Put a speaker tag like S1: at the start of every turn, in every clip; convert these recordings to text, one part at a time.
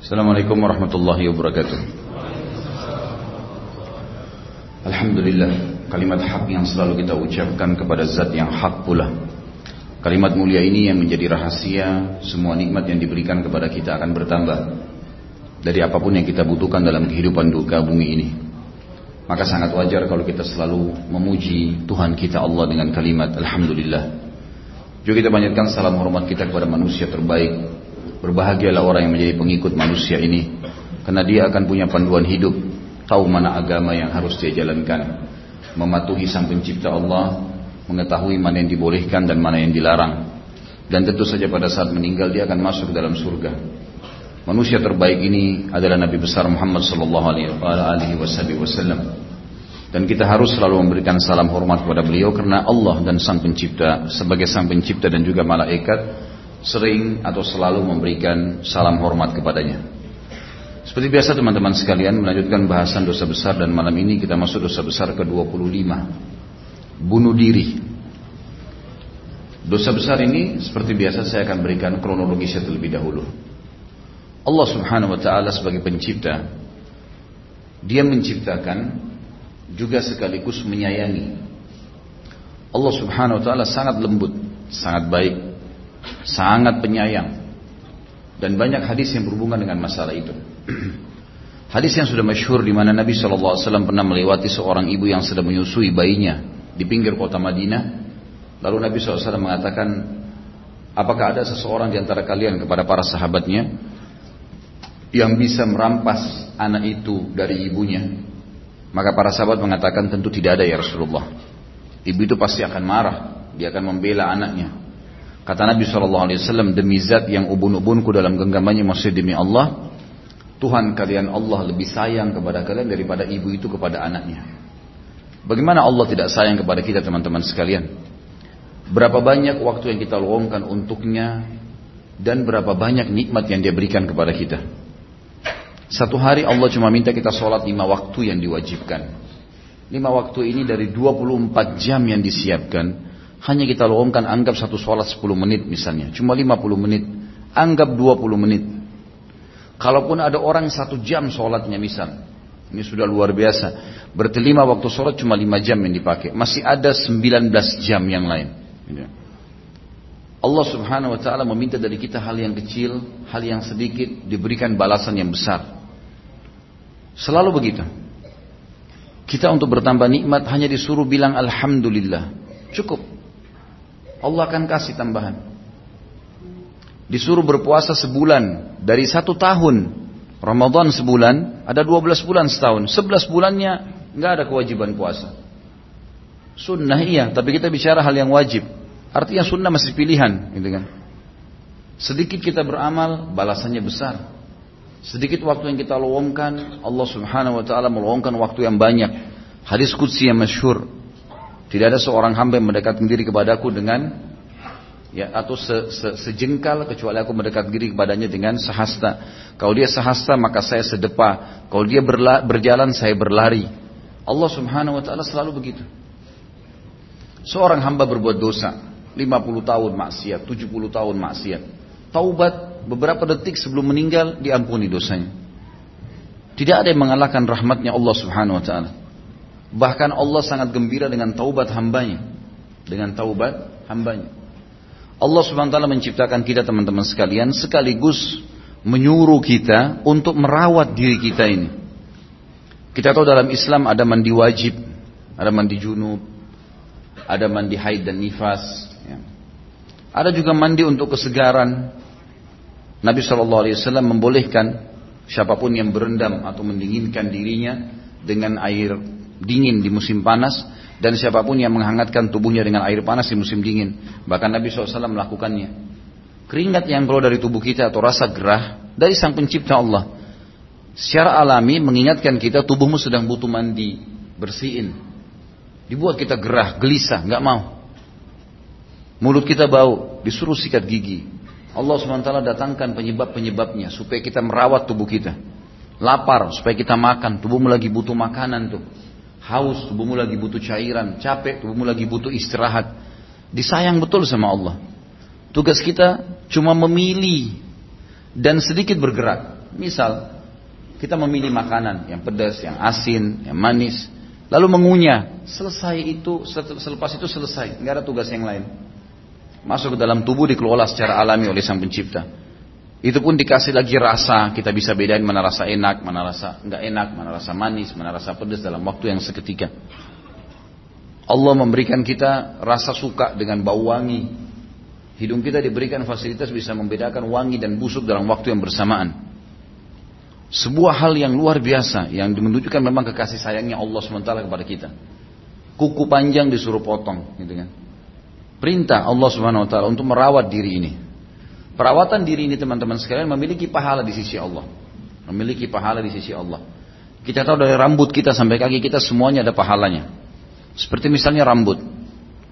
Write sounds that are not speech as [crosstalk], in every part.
S1: Assalamualaikum warahmatullahi wabarakatuh. Alhamdulillah Kalimat hak yang selalu kita ucapkan kepada zat yang hak pula. Kalimat mulia ini yang menjadi rahasia Semua nikmat yang diberikan kepada kita akan bertambah Dari apa pun yang kita butuhkan dalam kehidupan duka bumi ini. Maka sangat wajar kalau kita selalu memuji Tuhan kita Allah dengan kalimat Alhamdulillah. Juga kita banyakkan salam hormat kita kepada manusia terbaik Berbahagialah orang yang menjadi pengikut manusia ini Karena dia akan punya panduan hidup Tahu mana agama yang harus dia jalankan Mematuhi sang pencipta Allah Mengetahui mana yang dibolehkan dan mana yang dilarang Dan tentu saja pada saat meninggal dia akan masuk dalam surga Manusia terbaik ini adalah Nabi besar Muhammad wasallam. Dan kita harus selalu memberikan salam hormat kepada beliau karena Allah dan Sang Pencipta sebagai Sang Pencipta dan juga malaikat sering atau selalu memberikan salam hormat kepadanya. Seperti biasa teman-teman sekalian melanjutkan bahasan dosa besar dan malam ini kita masuk dosa besar ke-25. Bunuh diri. Dosa besar ini seperti biasa saya akan berikan kronologisnya terlebih dahulu. Allah Subhanahu wa taala sebagai pencipta dia menciptakan juga sekaligus menyayangi. Allah Subhanahu wa taala sangat lembut, sangat baik, sangat penyayang dan banyak hadis yang berhubungan dengan masalah itu. [clears throat] hadis yang sudah masyhur di mana Nabi SAW pernah melewati seorang ibu yang sedang menyusui bayinya di pinggir kota Madinah. Lalu Nabi SAW mengatakan, apakah ada seseorang di antara kalian kepada para sahabatnya yang bisa merampas anak itu dari ibunya? Maka para sahabat mengatakan tentu tidak ada ya Rasulullah. Ibu itu pasti akan marah, dia akan membela anaknya. Kata Nabi SAW, demi zat yang ubun-ubunku dalam genggamannya masih demi Allah, Tuhan kalian Allah lebih sayang kepada kalian daripada ibu itu kepada anaknya. Bagaimana Allah tidak sayang kepada kita teman-teman sekalian? Berapa banyak waktu yang kita luangkan untuknya dan berapa banyak nikmat yang dia berikan kepada kita. Satu hari Allah cuma minta kita sholat lima waktu yang diwajibkan. Lima waktu ini dari 24 jam yang disiapkan hanya kita luangkan anggap satu sholat 10 menit misalnya. Cuma 50 menit. Anggap 20 menit. Kalaupun ada orang satu jam sholatnya misal. Ini sudah luar biasa. Berarti lima waktu sholat cuma 5 jam yang dipakai. Masih ada 19 jam yang lain. Allah subhanahu wa ta'ala meminta dari kita hal yang kecil, hal yang sedikit, diberikan balasan yang besar. Selalu begitu. Kita untuk bertambah nikmat hanya disuruh bilang Alhamdulillah. Cukup. Allah akan kasih tambahan. Disuruh berpuasa sebulan dari satu tahun. Ramadan sebulan, ada 12 bulan setahun. 11 bulannya nggak ada kewajiban puasa. Sunnah iya, tapi kita bicara hal yang wajib. Artinya sunnah masih pilihan, gitu kan. Sedikit kita beramal, balasannya besar. Sedikit waktu yang kita luangkan, Allah Subhanahu wa taala meluangkan waktu yang banyak. Hadis qudsi yang masyhur, tidak ada seorang hamba yang mendekatkan diri kepadaku dengan ya atau se, se, sejengkal kecuali aku mendekat diri kepadanya dengan sehasta. Kalau dia sehasta maka saya sedepa. Kalau dia berla, berjalan saya berlari. Allah Subhanahu wa taala selalu begitu. Seorang hamba berbuat dosa, 50 tahun maksiat, 70 tahun maksiat. Taubat beberapa detik sebelum meninggal diampuni dosanya. Tidak ada yang mengalahkan rahmatnya Allah Subhanahu wa taala. Bahkan Allah sangat gembira dengan taubat hambanya. Dengan taubat hambanya. Allah subhanahu wa ta'ala menciptakan kita teman-teman sekalian sekaligus menyuruh kita untuk merawat diri kita ini. Kita tahu dalam Islam ada mandi wajib, ada mandi junub, ada mandi haid dan nifas. Ya. Ada juga mandi untuk kesegaran. Nabi SAW membolehkan siapa pun yang berendam atau mendinginkan dirinya dengan air dingin di musim panas dan siapa pun yang menghangatkan tubuhnya dengan air panas di musim dingin. Bahkan Nabi SAW melakukannya. Keringat yang keluar dari tubuh kita atau rasa gerah dari sang pencipta Allah. Secara alami mengingatkan kita tubuhmu sedang butuh mandi, bersihin. Dibuat kita gerah, gelisah, nggak mau. Mulut kita bau, disuruh sikat gigi. Allah SWT datangkan penyebab-penyebabnya supaya kita merawat tubuh kita. Lapar supaya kita makan, tubuhmu lagi butuh makanan tuh haus, tubuhmu lagi butuh cairan, capek, tubuhmu lagi butuh istirahat. Disayang betul sama Allah. Tugas kita cuma memilih dan sedikit bergerak. Misal, kita memilih makanan yang pedas, yang asin, yang manis, lalu mengunyah. Selesai itu, selepas itu selesai, nggak ada tugas yang lain. Masuk ke dalam tubuh dikelola secara alami oleh sang pencipta. Itu pun dikasih lagi rasa, kita bisa bedain mana rasa enak, mana rasa nggak enak, mana rasa manis, mana rasa pedas dalam waktu yang seketika. Allah memberikan kita rasa suka dengan bau wangi. Hidung kita diberikan fasilitas bisa membedakan wangi dan busuk dalam waktu yang bersamaan. Sebuah hal yang luar biasa yang menunjukkan memang kekasih sayangnya Allah SWT kepada kita. Kuku panjang disuruh potong, gitu kan. Perintah Allah Subhanahu wa taala untuk merawat diri ini. Perawatan diri ini teman-teman sekalian memiliki pahala di sisi Allah. Memiliki pahala di sisi Allah. Kita tahu dari rambut kita sampai kaki kita semuanya ada pahalanya. Seperti misalnya rambut.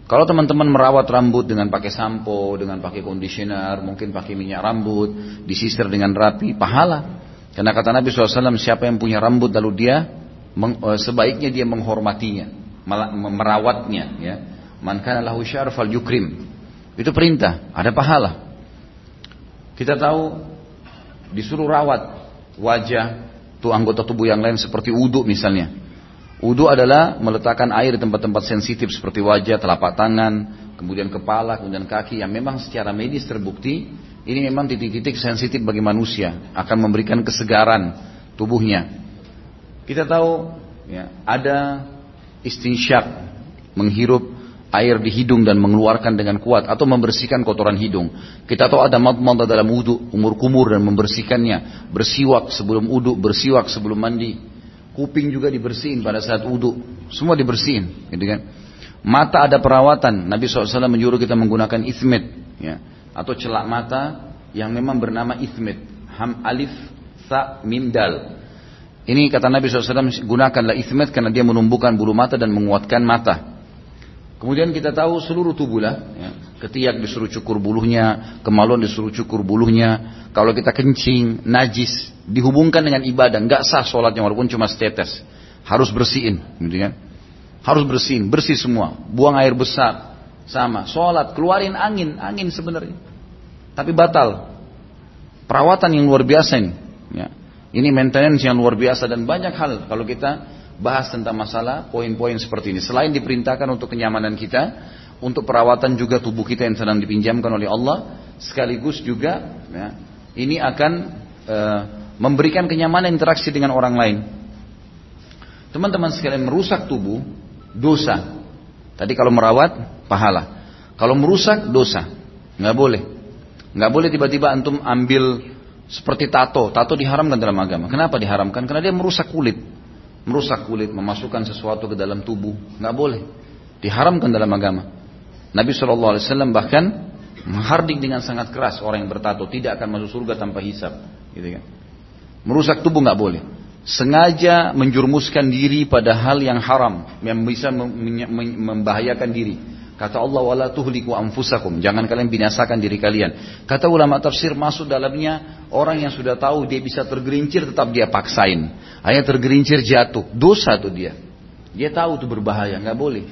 S1: Kalau teman-teman merawat rambut dengan pakai sampo, dengan pakai conditioner, mungkin pakai minyak rambut, disisir dengan rapi, pahala. Karena kata Nabi SAW, siapa yang punya rambut lalu dia eh, sebaiknya dia menghormatinya, merawatnya. Ya. Man kana lahu syarfal yukrim. Itu perintah, ada pahala. Kita tahu disuruh rawat wajah, tuh anggota tubuh yang lain seperti wudhu misalnya. Wudhu adalah meletakkan air di tempat-tempat sensitif seperti wajah, telapak tangan, kemudian kepala, kemudian kaki yang memang secara medis terbukti ini memang titik-titik sensitif bagi manusia, akan memberikan kesegaran tubuhnya. Kita tahu ya, ada istinsyak, menghirup air di hidung dan mengeluarkan dengan kuat atau membersihkan kotoran hidung. Kita tahu ada madmadah dalam wudhu, umur kumur dan membersihkannya, bersiwak sebelum wudhu, bersiwak sebelum mandi. Kuping juga dibersihin pada saat wudhu, semua dibersihin, gitu kan? Mata ada perawatan. Nabi SAW menyuruh kita menggunakan ismet, ya atau celak mata yang memang bernama ismit. Ham alif sa mim dal. Ini kata Nabi SAW gunakanlah ismit karena dia menumbuhkan bulu mata dan menguatkan mata. Kemudian kita tahu seluruh tubuh lah, ya. ketiak disuruh cukur bulunya, kemaluan disuruh cukur bulunya. Kalau kita kencing, najis, dihubungkan dengan ibadah, nggak sah sholatnya walaupun cuma setetes. Harus bersihin, gitu kan? Harus bersihin, bersih semua. Buang air besar, sama. Sholat, keluarin angin, angin sebenarnya tapi batal. Perawatan yang luar biasa ini. Ya. Ini maintenance yang luar biasa dan banyak hal kalau kita bahas tentang masalah poin-poin seperti ini. Selain diperintahkan untuk kenyamanan kita, untuk perawatan juga tubuh kita yang sedang dipinjamkan oleh Allah, sekaligus juga ya, ini akan e, memberikan kenyamanan interaksi dengan orang lain. Teman-teman sekalian merusak tubuh dosa. Tadi kalau merawat pahala. Kalau merusak dosa, nggak boleh. Nggak boleh tiba-tiba antum ambil seperti tato. Tato diharamkan dalam agama. Kenapa diharamkan? Karena dia merusak kulit. Merusak kulit, memasukkan sesuatu ke dalam tubuh. Nggak boleh. Diharamkan dalam agama. Nabi SAW bahkan menghardik dengan sangat keras orang yang bertato tidak akan masuk surga tanpa hisap. Gitu kan. Merusak tubuh nggak boleh. Sengaja menjurumuskan diri pada hal yang haram yang bisa membahayakan diri Kata Allah wala tuhliku anfusakum, jangan kalian binasakan diri kalian. Kata ulama tafsir masuk dalamnya orang yang sudah tahu dia bisa tergerincir tetap dia paksain. Hanya tergerincir jatuh, dosa tuh dia. Dia tahu itu berbahaya, nggak boleh.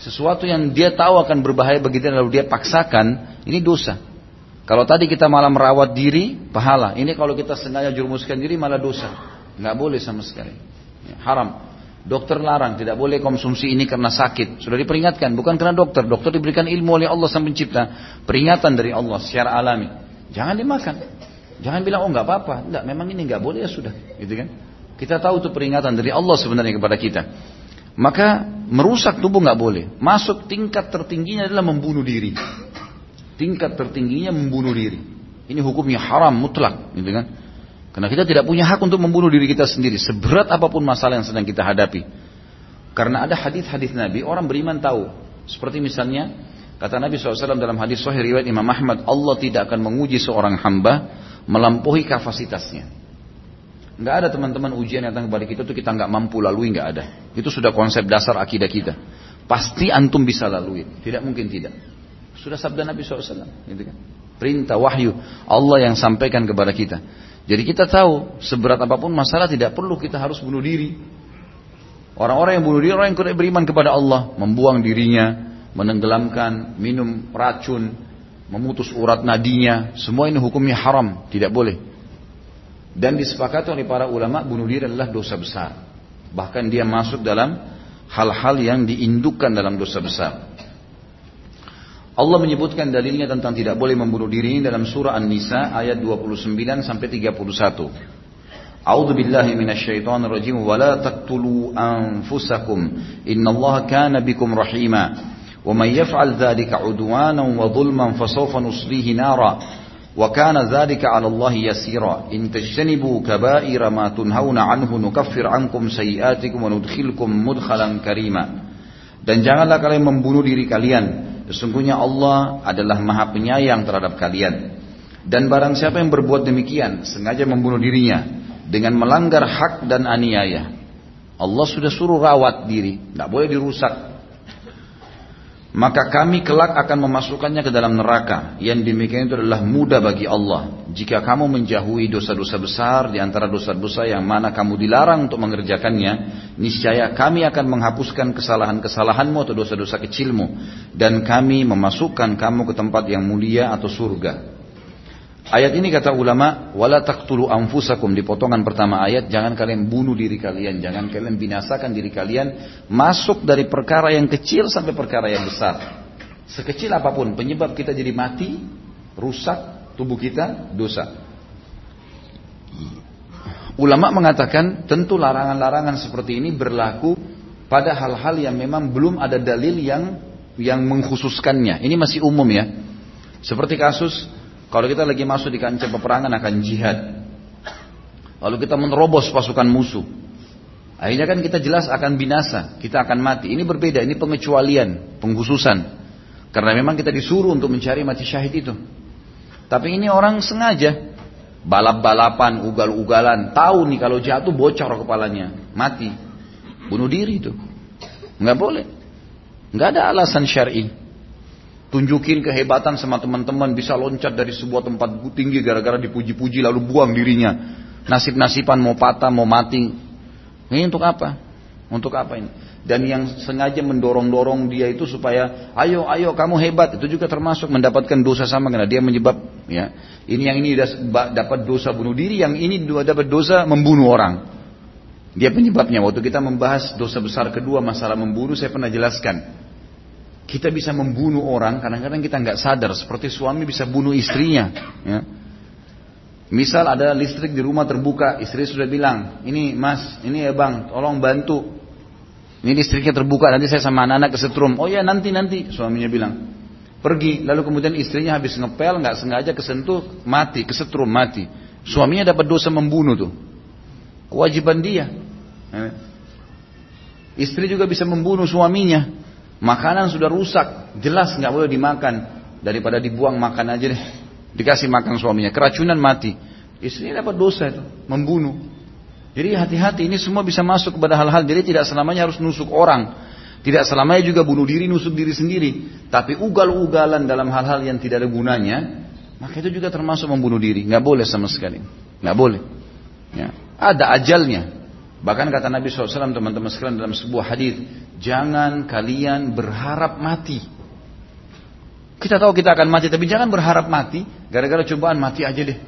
S1: Sesuatu yang dia tahu akan berbahaya bagi dia lalu dia paksakan, ini dosa. Kalau tadi kita malah merawat diri, pahala. Ini kalau kita sengaja jurumuskan diri malah dosa. Nggak boleh sama sekali. Ya, haram. Dokter larang, tidak boleh konsumsi ini karena sakit. Sudah diperingatkan, bukan karena dokter. Dokter diberikan ilmu oleh Allah sang pencipta. Peringatan dari Allah secara alami. Jangan dimakan. Jangan bilang, oh nggak apa-apa. Enggak, memang ini nggak boleh ya sudah. Gitu kan? Kita tahu itu peringatan dari Allah sebenarnya kepada kita. Maka merusak tubuh nggak boleh. Masuk tingkat tertingginya adalah membunuh diri. Tingkat tertingginya membunuh diri. Ini hukumnya haram mutlak, gitu kan? Karena kita tidak punya hak untuk membunuh diri kita sendiri. Seberat apa pun masalah yang sedang kita hadapi. Karena ada hadis-hadis Nabi, orang beriman tahu. Seperti misalnya, kata Nabi SAW dalam hadis Sahih riwayat Imam Ahmad, Allah tidak akan menguji seorang hamba melampaui kapasitasnya. Nggak ada teman-teman ujian yang datang kepada kita itu kita nggak mampu lalui nggak ada. Itu sudah konsep dasar akidah kita. Pasti antum bisa lalui, tidak mungkin tidak. Sudah sabda Nabi SAW, gitu kan? Perintah wahyu Allah yang sampaikan kepada kita. Jadi kita tahu seberat apa pun masalah tidak perlu kita harus bunuh diri. Orang-orang yang bunuh diri orang yang tidak beriman kepada Allah, membuang dirinya, menenggelamkan, minum racun, memutus urat nadinya, semua ini hukumnya haram, tidak boleh. Dan disepakati oleh para ulama bunuh diri adalah dosa besar. Bahkan dia masuk dalam hal-hal yang diindukkan dalam dosa besar. Allah menyebutkan dalilnya tentang tidak boleh membunuh diri dalam surah An-Nisa ayat 29 sampai 31. A'udzu billahi minasyaitonir rajim wa la taqtulu anfusakum innallaha kana bikum rahima. Wa man yaf'al dzalika 'udwanan wa dhulman fasawfa nuslihi nara وكان ذلك على الله يسيرا إن تجتنبوا كبائر ما تنهون عنه نكفر عنكم سيئاتكم وندخلكم مدخلا كريما dan janganlah kalian membunuh diri kalian sesungguhnya Allah adalah maha penyayang terhadap kalian. Dan barang siapa yang berbuat demikian sengaja membunuh dirinya dengan melanggar hak dan aniaya. Allah sudah suruh rawat diri tidak boleh dirusak maka kami kelak akan memasukkannya ke dalam neraka. Yang demikian itu adalah mudah bagi Allah. Jika kamu menjauhi dosa-dosa besar di antara dosa-dosa yang mana kamu dilarang untuk mengerjakannya, niscaya kami akan menghapuskan kesalahan-kesalahanmu atau dosa-dosa kecilmu dan kami memasukkan kamu ke tempat yang mulia atau surga. Ayat ini kata ulama, wala taqtulu anfusakum di potongan pertama ayat, jangan kalian bunuh diri kalian, jangan kalian binasakan diri kalian masuk dari perkara yang kecil sampai perkara yang besar. Sekecil apa pun penyebab kita jadi mati, rusak tubuh kita, dosa. Ulama mengatakan tentu larangan-larangan seperti ini berlaku pada hal-hal yang memang belum ada dalil yang yang mengkhususkannya. Ini masih umum ya. Seperti kasus kalau kita lagi masuk di kancah peperangan akan jihad. Lalu kita menerobos pasukan musuh. Akhirnya kan kita jelas akan binasa, kita akan mati. Ini berbeda, ini pengecualian, penghususan. Karena memang kita disuruh untuk mencari mati syahid itu. Tapi ini orang sengaja balap-balapan, ugal-ugalan, tahu nih kalau jatuh bocor kepalanya, mati. Bunuh diri itu. Nggak boleh. Nggak ada alasan syar'i. Tunjukin kehebatan sama teman-teman bisa loncat dari sebuah tempat tinggi gara-gara dipuji-puji lalu buang dirinya. Nasib-nasiban mau patah, mau mati. Ini untuk apa? Untuk apa ini? Dan yang sengaja mendorong-dorong dia itu supaya ayo ayo kamu hebat itu juga termasuk mendapatkan dosa sama karena dia menyebab ya. Ini yang ini dapat dosa bunuh diri, yang ini dapat dosa membunuh orang. Dia penyebabnya. Waktu kita membahas dosa besar kedua masalah membunuh saya pernah jelaskan. Kita bisa membunuh orang, kadang-kadang kita nggak sadar. Seperti suami bisa bunuh istrinya. Ya. Misal ada listrik di rumah terbuka, istri sudah bilang, ini mas, ini ya bang, tolong bantu. Ini listriknya terbuka, nanti saya sama anak-anak kesetrum. Oh ya nanti nanti, suaminya bilang. Pergi, lalu kemudian istrinya habis ngepel, nggak sengaja kesentuh, mati, kesetrum, mati. Suaminya dapat dosa membunuh tuh. Kewajiban dia. Ya. Istri juga bisa membunuh suaminya. Makanan sudah rusak, jelas nggak boleh dimakan. Daripada dibuang makan aja deh. Dikasih makan suaminya, keracunan mati. Istrinya dapat dosa itu, membunuh. Jadi hati-hati ini semua bisa masuk kepada hal-hal. Jadi tidak selamanya harus nusuk orang. Tidak selamanya juga bunuh diri, nusuk diri sendiri. Tapi ugal-ugalan dalam hal-hal yang tidak ada gunanya, maka itu juga termasuk membunuh diri. Nggak boleh sama sekali. Nggak boleh. Ya. Ada ajalnya. Bahkan kata Nabi SAW teman-teman sekalian dalam sebuah hadis, jangan kalian berharap mati. Kita tahu kita akan mati, tapi jangan berharap mati. Gara-gara cobaan mati aja deh.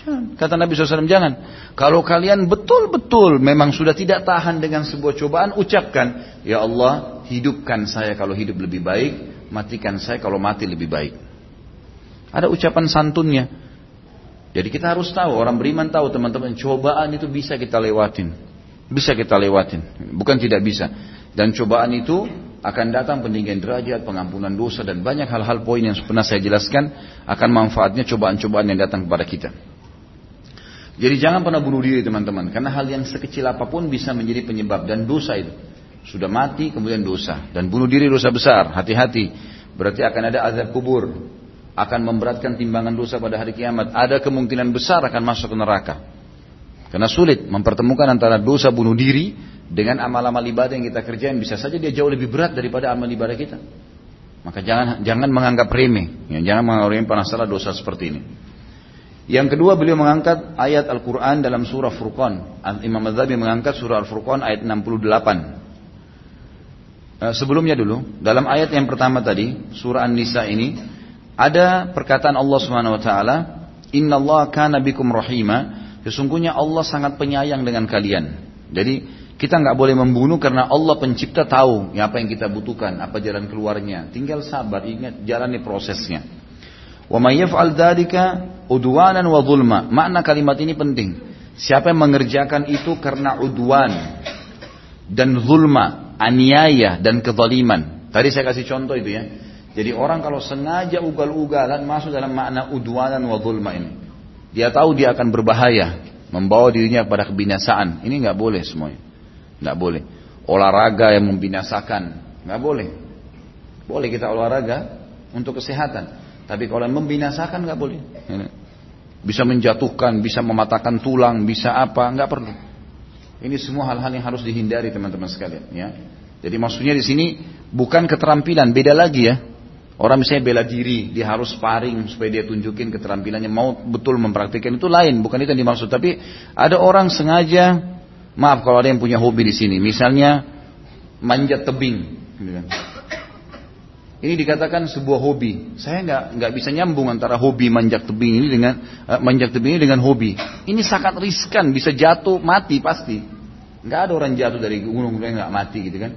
S1: Jangan. Kata Nabi SAW, jangan. Kalau kalian betul-betul memang sudah tidak tahan dengan sebuah cobaan, ucapkan, Ya Allah, hidupkan saya kalau hidup lebih baik, matikan saya kalau mati lebih baik. Ada ucapan santunnya. Jadi kita harus tahu, orang beriman tahu teman-teman, cobaan itu bisa kita lewatin. Bisa kita lewatin, bukan tidak bisa. Dan cobaan itu akan datang peninggian derajat, pengampunan dosa dan banyak hal-hal poin yang pernah saya jelaskan akan manfaatnya cobaan-cobaan yang datang kepada kita. Jadi jangan pernah bunuh diri teman-teman, karena hal yang sekecil apa pun bisa menjadi penyebab dan dosa itu. Sudah mati kemudian dosa dan bunuh diri dosa besar, hati-hati. Berarti akan ada azab kubur, akan memberatkan timbangan dosa pada hari kiamat. Ada kemungkinan besar akan masuk ke neraka. Karena sulit mempertemukan antara dosa bunuh diri dengan amal-amal ibadah yang kita kerjain bisa saja dia jauh lebih berat daripada amal ibadah kita. Maka jangan jangan menganggap remeh, ya, jangan menganggap remeh salah dosa seperti ini. Yang kedua beliau mengangkat ayat Al-Quran dalam surah Furqan. Imam Madzhabi mengangkat surah Al-Furqan ayat 68. Eh, sebelumnya dulu, dalam ayat yang pertama tadi, surah An-Nisa ini, ada perkataan Allah Subhanahu wa taala, "Inna Allah kana bikum rahima." Sesungguhnya Allah sangat penyayang dengan kalian. Jadi kita nggak boleh membunuh karena Allah pencipta tahu ya apa yang kita butuhkan, apa jalan keluarnya. Tinggal sabar, ingat jalani prosesnya. Wa may yaf'al dzalika udwanan wa zulma. Makna kalimat ini penting. Siapa yang mengerjakan itu karena udwan dan zulma, aniaya dan kezaliman. Tadi saya kasih contoh itu ya. Jadi orang kalau sengaja ugal-ugalan masuk dalam makna udwanan wa zulma ini. Dia tahu dia akan berbahaya, membawa dirinya kepada kebinasaan. Ini nggak boleh semuanya. Nggak boleh. Olahraga yang membinasakan. Nggak boleh. Boleh kita olahraga untuk kesehatan. Tapi kalau yang membinasakan nggak boleh. Bisa menjatuhkan, bisa mematahkan tulang, bisa apa, nggak perlu. Ini semua hal-hal yang harus dihindari teman-teman sekalian. Ya. Jadi maksudnya di sini bukan keterampilan, beda lagi ya. Orang misalnya bela diri, dia harus sparring supaya dia tunjukin keterampilannya, mau betul mempraktikkan itu lain, bukan itu yang dimaksud. Tapi ada orang sengaja Maaf kalau ada yang punya hobi di sini, misalnya manjat tebing. Gitu kan. Ini dikatakan sebuah hobi. Saya nggak nggak bisa nyambung antara hobi manjat tebing ini dengan uh, manjat tebing ini dengan hobi. Ini sangat riskan, bisa jatuh mati pasti. Nggak ada orang jatuh dari gunung yang nggak mati gitu kan.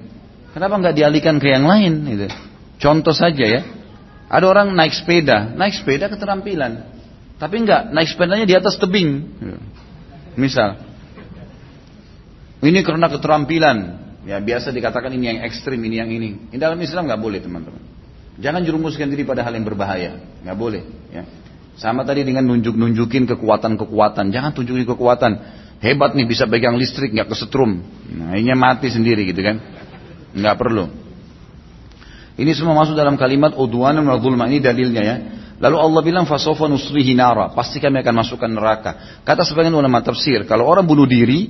S1: Kenapa nggak dialihkan ke yang lain? Gitu. Contoh saja ya. Ada orang naik sepeda, naik sepeda keterampilan. Tapi nggak naik sepedanya di atas tebing. Misal, ini karena keterampilan. Ya biasa dikatakan ini yang ekstrim, ini yang ini. Ini dalam Islam nggak boleh teman-teman. Jangan jerumuskan diri pada hal yang berbahaya, nggak boleh. Ya. Sama tadi dengan nunjuk-nunjukin kekuatan-kekuatan. Jangan tunjukin kekuatan. Hebat nih bisa pegang listrik nggak kesetrum. Nah, ini mati sendiri gitu kan. Nggak perlu. Ini semua masuk dalam kalimat udwan wa zulma. Ini dalilnya ya. Lalu Allah bilang fasofa nusrihi nara. Pasti kami akan masukkan neraka. Kata sebagian ulama tafsir. Kalau orang bunuh diri,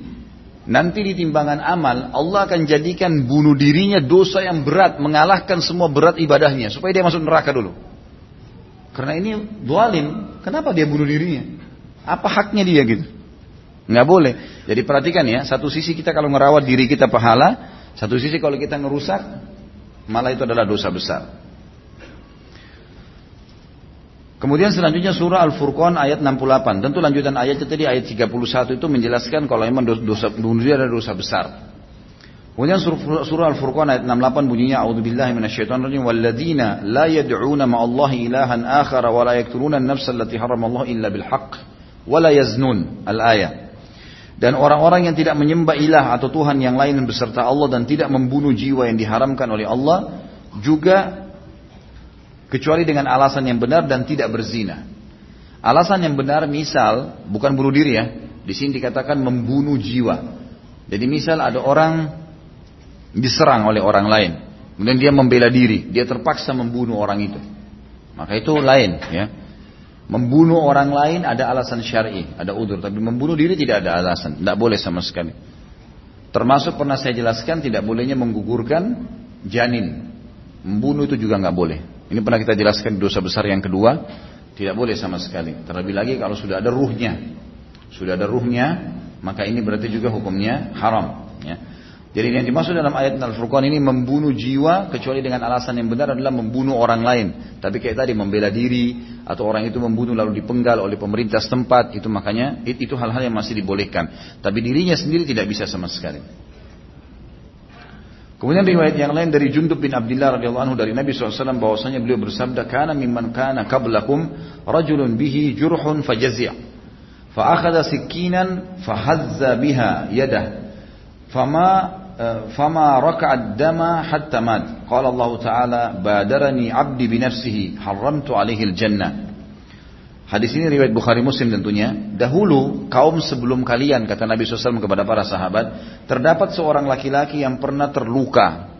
S1: Nanti di timbangan amal Allah akan jadikan bunuh dirinya dosa yang berat mengalahkan semua berat ibadahnya supaya dia masuk neraka dulu. Karena ini dualim, kenapa dia bunuh dirinya? Apa haknya dia gitu? Nggak boleh. Jadi perhatikan ya, satu sisi kita kalau merawat diri kita pahala, satu sisi kalau kita ngerusak, malah itu adalah dosa besar. Kemudian selanjutnya surah Al-Furqan ayat 68. Tentu lanjutan ayatnya tadi ayat 31 itu menjelaskan kalau memang dosa diri adalah dosa besar. Kemudian surah, Al-Furqan ayat 68 bunyinya A'udzubillahi minasyaitonir rajim walladzina la yad'una ma'allahi ilahan akhara wa la yaqtuluna an-nafsa allati haramallahu illa bil haqq wa la yaznun. Al-ayat. Dan orang-orang yang tidak menyembah ilah atau Tuhan yang lain beserta Allah dan tidak membunuh jiwa yang diharamkan oleh Allah juga kecuali dengan alasan yang benar dan tidak berzina. Alasan yang benar misal bukan bunuh diri ya. Di sini dikatakan membunuh jiwa. Jadi misal ada orang diserang oleh orang lain, kemudian dia membela diri, dia terpaksa membunuh orang itu. Maka itu lain ya. Membunuh orang lain ada alasan syar'i, ada udur, tapi membunuh diri tidak ada alasan, tidak boleh sama sekali. Termasuk pernah saya jelaskan tidak bolehnya menggugurkan janin. Membunuh itu juga nggak boleh. Ini pernah kita jelaskan dosa besar yang kedua, tidak boleh sama sekali. Terlebih lagi kalau sudah ada ruhnya. Sudah ada ruhnya, maka ini berarti juga hukumnya haram. Ya. Jadi yang dimaksud dalam ayat Al-Furqan ini membunuh jiwa kecuali dengan alasan yang benar adalah membunuh orang lain. Tapi kayak tadi membela diri atau orang itu membunuh lalu dipenggal oleh pemerintah setempat itu makanya itu hal-hal yang masih dibolehkan. Tapi dirinya sendiri tidak bisa sama sekali. Kemudian riwayat yang lain dari Jundub bin Abdullah radhiyallahu anhu dari Nabi SAW bahwasanya beliau bersabda kana mimman kana qablakum rajulun bihi jurhun fajazi' fa akhadha sikinan fahazza biha yadah fama فما ركع الدم حتى مات قال الله تعالى بادرني عبدي بنفسه حرمت عليه الجنة Hadis ini riwayat Bukhari Muslim tentunya. Dahulu kaum sebelum kalian kata Nabi SAW kepada para sahabat, terdapat seorang laki-laki yang pernah terluka.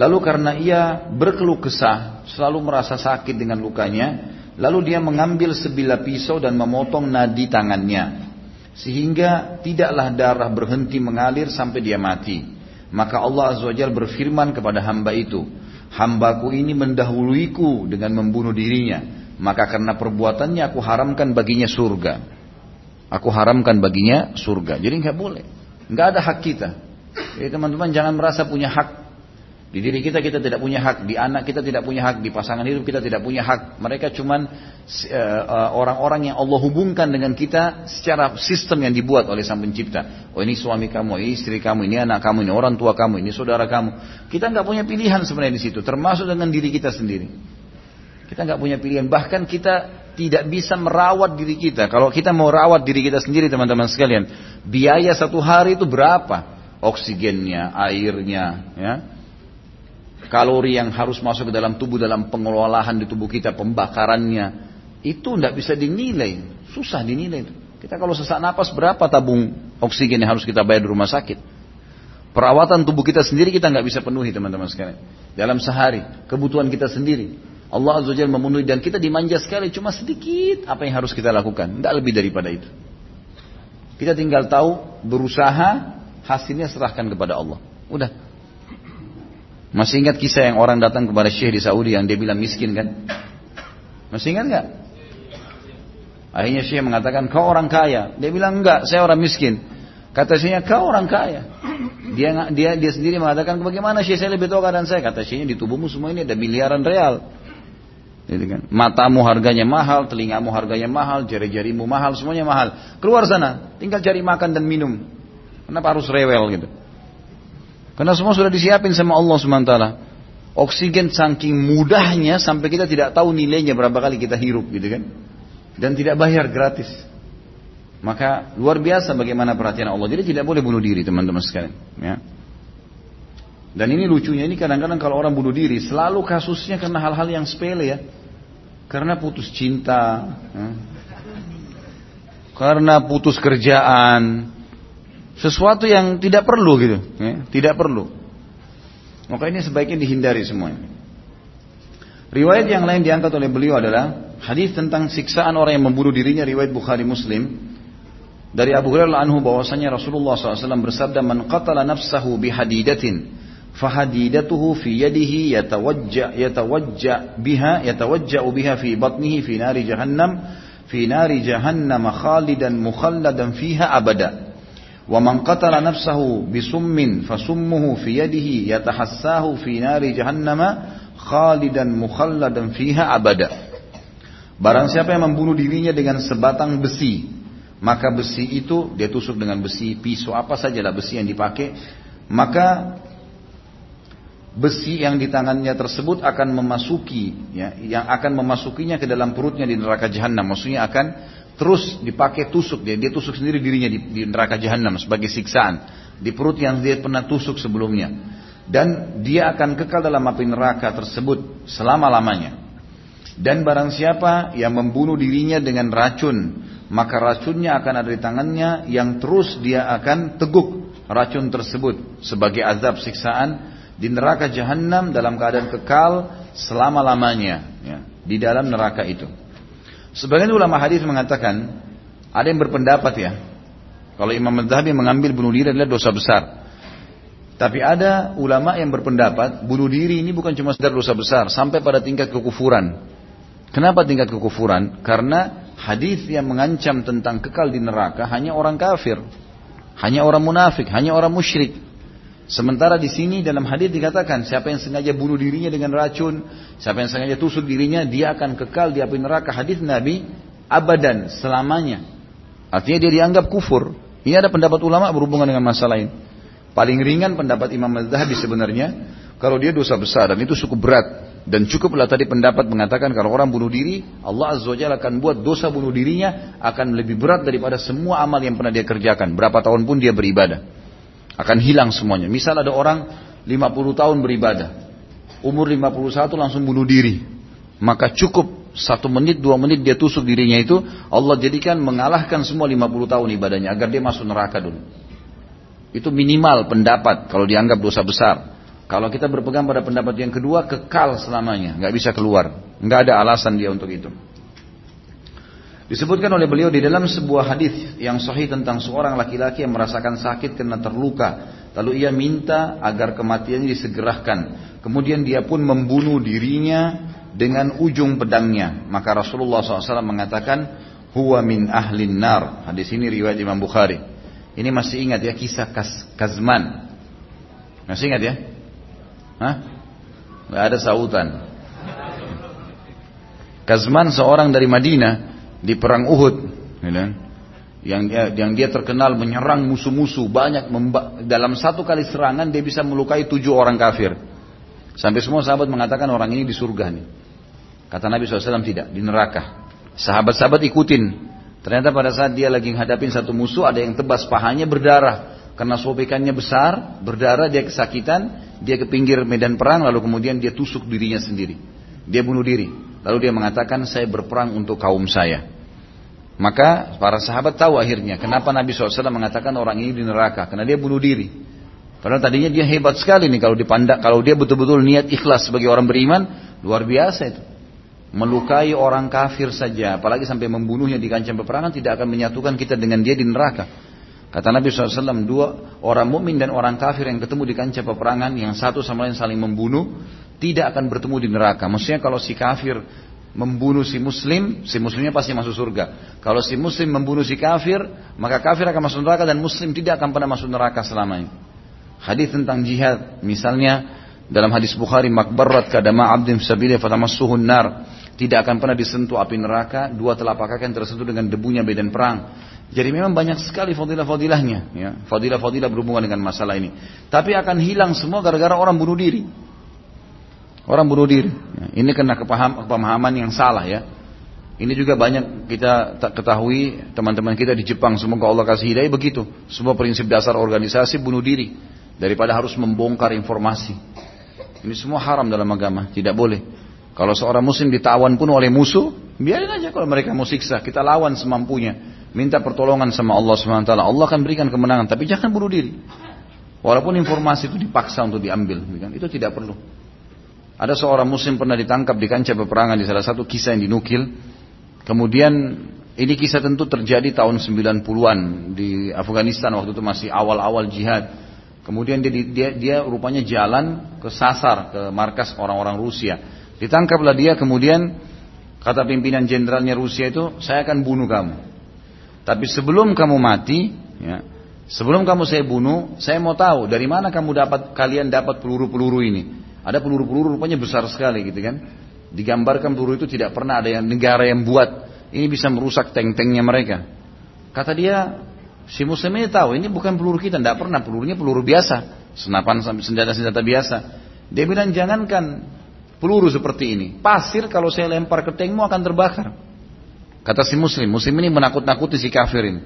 S1: Lalu karena ia berkeluh kesah, selalu merasa sakit dengan lukanya, lalu dia mengambil sebilah pisau dan memotong nadi tangannya. Sehingga tidaklah darah berhenti mengalir sampai dia mati. Maka Allah Azza wa berfirman kepada hamba itu, Hambaku ini mendahuluiku dengan membunuh dirinya maka karena perbuatannya aku haramkan baginya surga. Aku haramkan baginya surga. Jadi nggak boleh, nggak ada hak kita. Jadi teman-teman jangan merasa punya hak. Di diri kita kita tidak punya hak, di anak kita tidak punya hak, di pasangan hidup kita tidak punya hak. Mereka cuman uh, orang-orang yang Allah hubungkan dengan kita secara sistem yang dibuat oleh Sang Pencipta. Oh ini suami kamu, ini istri kamu, ini anak kamu, ini orang tua kamu, ini saudara kamu. Kita nggak punya pilihan sebenarnya di situ, termasuk dengan diri kita sendiri. Kita nggak punya pilihan, bahkan kita tidak bisa merawat diri kita. Kalau kita mau rawat diri kita sendiri teman-teman sekalian, biaya satu hari itu berapa? Oksigennya, airnya, ya, kalori yang harus masuk ke dalam tubuh dalam pengelolaan di tubuh kita, pembakarannya, itu tidak bisa dinilai, susah dinilai itu. Kita kalau sesak napas berapa tabung oksigen yang harus kita bayar di rumah sakit? Perawatan tubuh kita sendiri kita nggak bisa penuhi teman-teman sekalian. Dalam sehari, kebutuhan kita sendiri. Allah Azza Jalla memenuhi dan kita dimanja sekali cuma sedikit apa yang harus kita lakukan. Tidak lebih daripada itu. Kita tinggal tahu, berusaha, hasilnya serahkan kepada Allah. Udah. Masih ingat kisah yang orang datang kepada Syekh di Saudi yang dia bilang miskin kan? Masih ingat nggak? Akhirnya Syekh mengatakan kau orang kaya. Dia bilang enggak, saya orang miskin. Kata Syekhnya kau orang kaya. Dia dia dia sendiri mengatakan bagaimana Syekh saya lebih tahu keadaan saya. Kata Syekhnya di tubuhmu semua ini ada miliaran real. Gitu kan? Matamu harganya mahal, telingamu harganya mahal, jari-jarimu mahal, semuanya mahal. Keluar sana, tinggal cari makan dan minum. Kenapa harus rewel gitu? Karena semua sudah disiapin sama Allah SWT. Oksigen saking mudahnya sampai kita tidak tahu nilainya berapa kali kita hirup gitu kan. Dan tidak bayar gratis. Maka luar biasa bagaimana perhatian Allah. Jadi tidak boleh bunuh diri teman-teman sekalian. Ya. Dan ini lucunya ini kadang-kadang kalau orang bunuh diri selalu kasusnya karena hal-hal yang sepele ya. Karena putus cinta, ya. karena putus kerjaan, sesuatu yang tidak perlu gitu, ya, tidak perlu. Maka ini sebaiknya dihindari semuanya. Riwayat yang lain diangkat oleh beliau adalah hadis tentang siksaan orang yang membunuh dirinya riwayat Bukhari Muslim dari Abu Hurairah anhu bahwasanya Rasulullah SAW bersabda man qatala nafsahu bihadidatin fahadidatuhu fi yadihi yatawajja yatawajja biha yatawajja biha fi batnihi fi nari jahannam fi nari jahannam khalidan mukhalladan fiha abada ومن قتل نفسه بسم فسمه في يده يتحساه في نار جهنم خالدا مخلدا فيها أبدا Barang siapa yang membunuh dirinya dengan sebatang besi, maka besi itu dia tusuk dengan besi, pisau apa sajalah besi yang dipakai, maka besi yang di tangannya tersebut akan memasuki ya, yang akan memasukinya ke dalam perutnya di neraka jahanam. Maksudnya akan terus dipakai tusuk dia dia tusuk sendiri dirinya di, di neraka jahanam sebagai siksaan. Di perut yang dia pernah tusuk sebelumnya. Dan dia akan kekal dalam api neraka tersebut selama-lamanya. Dan barang siapa yang membunuh dirinya dengan racun maka racunnya akan ada di tangannya yang terus dia akan teguk racun tersebut sebagai azab siksaan di neraka jahanam dalam keadaan kekal selama-lamanya ya, di dalam neraka itu Sebagian ulama hadis mengatakan ada yang berpendapat ya. Kalau Imam Madhabi mengambil bunuh diri adalah dosa besar. Tapi ada ulama yang berpendapat bunuh diri ini bukan cuma sekedar dosa besar sampai pada tingkat kekufuran. Kenapa tingkat kekufuran? Karena hadis yang mengancam tentang kekal di neraka hanya orang kafir, hanya orang munafik, hanya orang musyrik. Sementara di sini dalam hadis dikatakan siapa yang sengaja bunuh dirinya dengan racun, siapa yang sengaja tusuk dirinya, dia akan kekal di api neraka. Hadis Nabi abadan selamanya. Artinya dia dianggap kufur. Ini ada pendapat ulama berhubungan dengan masalah ini. Paling ringan pendapat Imam Al-Zahabi sebenarnya kalau dia dosa besar dan itu cukup berat dan cukuplah tadi pendapat mengatakan kalau orang bunuh diri Allah Azza wa akan buat dosa bunuh dirinya akan lebih berat daripada semua amal yang pernah dia kerjakan berapa tahun pun dia beribadah. Akan hilang semuanya. Misal ada orang 50 tahun beribadah. Umur 51 langsung bunuh diri. Maka cukup satu menit, dua menit dia tusuk dirinya itu. Allah jadikan mengalahkan semua 50 tahun ibadahnya. Agar dia masuk neraka dulu. Itu minimal pendapat kalau dianggap dosa besar. Kalau kita berpegang pada pendapat yang kedua, kekal selamanya. nggak bisa keluar. nggak ada alasan dia untuk itu. Disebutkan oleh beliau di dalam sebuah hadis yang sahih tentang seorang laki-laki yang merasakan sakit karena terluka. Lalu ia minta agar kematiannya disegerakan. Kemudian dia pun membunuh dirinya dengan ujung pedangnya. Maka Rasulullah SAW mengatakan, Huwa min ahlin nar. Hadis ini riwayat Imam Bukhari. Ini masih ingat ya kisah Kaz Kazman. Masih ingat ya? Hah? Gak ada sautan. Kazman seorang dari Madinah di perang Uhud, ya kan? yang dia, yang dia terkenal menyerang musuh-musuh banyak dalam satu kali serangan dia bisa melukai tujuh orang kafir. Sampai semua sahabat mengatakan orang ini di surga nih. Kata Nabi SAW tidak, di neraka. Sahabat-sahabat ikutin. Ternyata pada saat dia lagi menghadapin satu musuh ada yang tebas pahanya berdarah. Karena sobekannya besar, berdarah, dia kesakitan, dia ke pinggir medan perang, lalu kemudian dia tusuk dirinya sendiri. Dia bunuh diri. Lalu dia mengatakan, saya berperang untuk kaum saya. Maka para sahabat tahu akhirnya kenapa Nabi SAW mengatakan orang ini di neraka. Karena dia bunuh diri. Padahal tadinya dia hebat sekali nih kalau dipandang, kalau dia betul-betul niat ikhlas sebagai orang beriman, luar biasa itu. Melukai orang kafir saja, apalagi sampai membunuhnya di kancah peperangan tidak akan menyatukan kita dengan dia di neraka. Kata Nabi SAW, dua orang mukmin dan orang kafir yang ketemu di kancah peperangan, yang satu sama lain saling membunuh, tidak akan bertemu di neraka. Maksudnya kalau si kafir membunuh si muslim, si muslimnya pasti masuk surga. Kalau si muslim membunuh si kafir, maka kafir akan masuk neraka dan muslim tidak akan pernah masuk neraka selamanya. Hadis tentang jihad, misalnya dalam hadis Bukhari, makbarat kadama abdim sabili fatamassuhun nar. Tidak akan pernah disentuh api neraka, dua telapak kaki yang tersentuh dengan debunya medan perang. Jadi memang banyak sekali fadilah-fadilahnya, ya. Fadilah-fadilah berhubungan dengan masalah ini. Tapi akan hilang semua gara-gara orang bunuh diri. Orang bunuh diri. Ya. Ini kena kepaham, pemahaman yang salah ya. Ini juga banyak kita ketahui teman-teman kita di Jepang. Semoga Allah kasih hidayah begitu. Semua prinsip dasar organisasi bunuh diri. Daripada harus membongkar informasi. Ini semua haram dalam agama. Tidak boleh. Kalau seorang muslim ditawan pun oleh musuh, biarin aja kalau mereka mau siksa. Kita lawan semampunya. Minta pertolongan sama Allah SWT. Allah akan berikan kemenangan. Tapi jangan bunuh diri. Walaupun informasi itu dipaksa untuk diambil. Itu tidak perlu. Ada seorang muslim pernah ditangkap di kancah peperangan di salah satu kisah yang dinukil. Kemudian ini kisah tentu terjadi tahun 90-an di Afghanistan waktu itu masih awal-awal jihad. Kemudian dia, dia, dia rupanya jalan ke sasar ke markas orang-orang Rusia. Ditangkaplah dia kemudian kata pimpinan jenderalnya Rusia itu saya akan bunuh kamu. Tapi sebelum kamu mati, ya, sebelum kamu saya bunuh, saya mau tahu dari mana kamu dapat kalian dapat peluru-peluru ini. Ada peluru-peluru rupanya besar sekali gitu kan. Digambarkan peluru itu tidak pernah ada yang negara yang buat. Ini bisa merusak tank-tanknya mereka. Kata dia, si muslim ini tahu ini bukan peluru kita, tidak pernah pelurunya peluru biasa, senapan senjata-senjata biasa. Dia bilang jangankan peluru seperti ini, pasir kalau saya lempar ke tankmu akan terbakar. Kata si muslim, muslim ini menakut-nakuti si kafirin.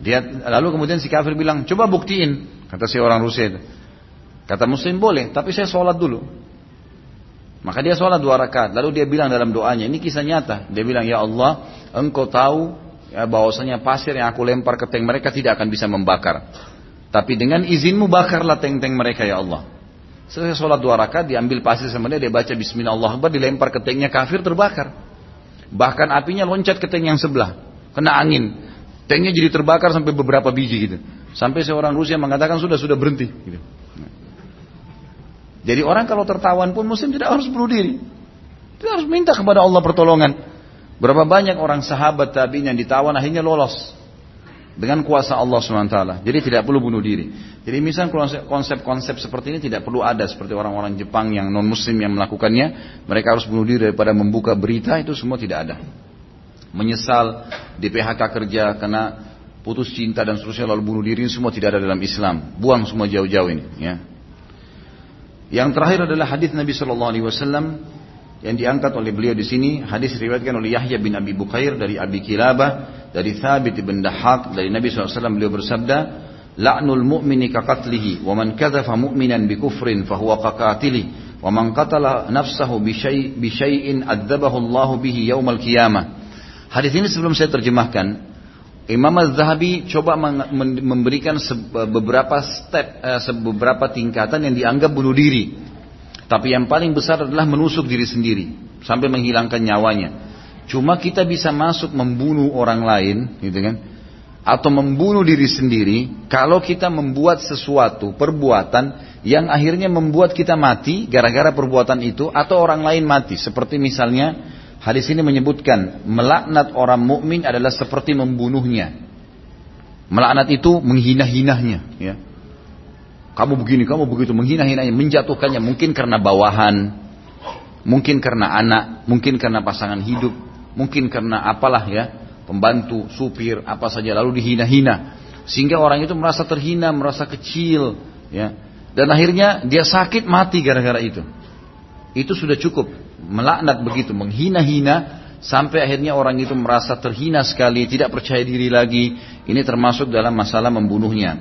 S1: Dia lalu kemudian si kafir bilang, coba buktiin. Kata si orang Rusia itu. Kata muslim boleh, tapi saya sholat dulu. Maka dia sholat dua rakaat. Lalu dia bilang dalam doanya, ini kisah nyata. Dia bilang, ya Allah, engkau tahu ya, bahwasanya pasir yang aku lempar ke tank mereka tidak akan bisa membakar. Tapi dengan izinmu bakarlah tank-tank mereka ya Allah. Selesai sholat dua rakaat, diambil pasir sama dia, dia baca Bismillah Allah dilempar ke tanknya kafir terbakar. Bahkan apinya loncat ke tank yang sebelah. Kena angin. Tanknya jadi terbakar sampai beberapa biji gitu. Sampai seorang Rusia mengatakan sudah sudah berhenti. Gitu. Jadi orang kalau tertawan pun muslim tidak harus bunuh diri. Tidak harus minta kepada Allah pertolongan. Berapa banyak orang sahabat tabi'in yang ditawan akhirnya lolos dengan kuasa Allah SWT. Jadi tidak perlu bunuh diri. Jadi misal konsep-konsep seperti ini tidak perlu ada seperti orang-orang Jepang yang non muslim yang melakukannya. Mereka harus bunuh diri daripada membuka berita itu semua tidak ada. Menyesal di PHK kerja karena putus cinta dan seterusnya lalu bunuh diri semua tidak ada dalam Islam. Buang semua jauh-jauh ini. Ya. Yang terakhir adalah hadis Nabi Shallallahu Alaihi Wasallam yang diangkat oleh beliau di sini. Hadis diriwayatkan oleh Yahya bin Abi Bukair dari Abi Kilabah dari Thabit bin Dahak dari Nabi SAW beliau bersabda la'nul mu'mini kaqatlihi wa man kadhafa mu'minan bi kufrin fahuwa kaqatili wa man qatala nafsahu bi syai'in adzabahu Allah bihi yaumal qiyamah. Hadis ini sebelum saya terjemahkan Imam Az-Zahabi coba memberikan beberapa step eh, beberapa tingkatan yang dianggap bunuh diri tapi yang paling besar adalah menusuk diri sendiri sampai menghilangkan nyawanya. Cuma kita bisa masuk membunuh orang lain, gitu kan? Atau membunuh diri sendiri kalau kita membuat sesuatu perbuatan yang akhirnya membuat kita mati gara-gara perbuatan itu atau orang lain mati. Seperti misalnya hadis ini menyebutkan melaknat orang mukmin adalah seperti membunuhnya. Melaknat itu menghina-hinahnya, ya. Kamu begini, kamu begitu, menghina-hinanya, menjatuhkannya. Mungkin karena bawahan, mungkin karena anak, mungkin karena pasangan hidup, mungkin karena apalah ya, pembantu, supir, apa saja, lalu dihina-hina. Sehingga orang itu merasa terhina, merasa kecil, ya. Dan akhirnya dia sakit mati gara-gara itu. Itu sudah cukup. Melaknat begitu, menghina-hina, sampai akhirnya orang itu merasa terhina sekali, tidak percaya diri lagi. Ini termasuk dalam masalah membunuhnya.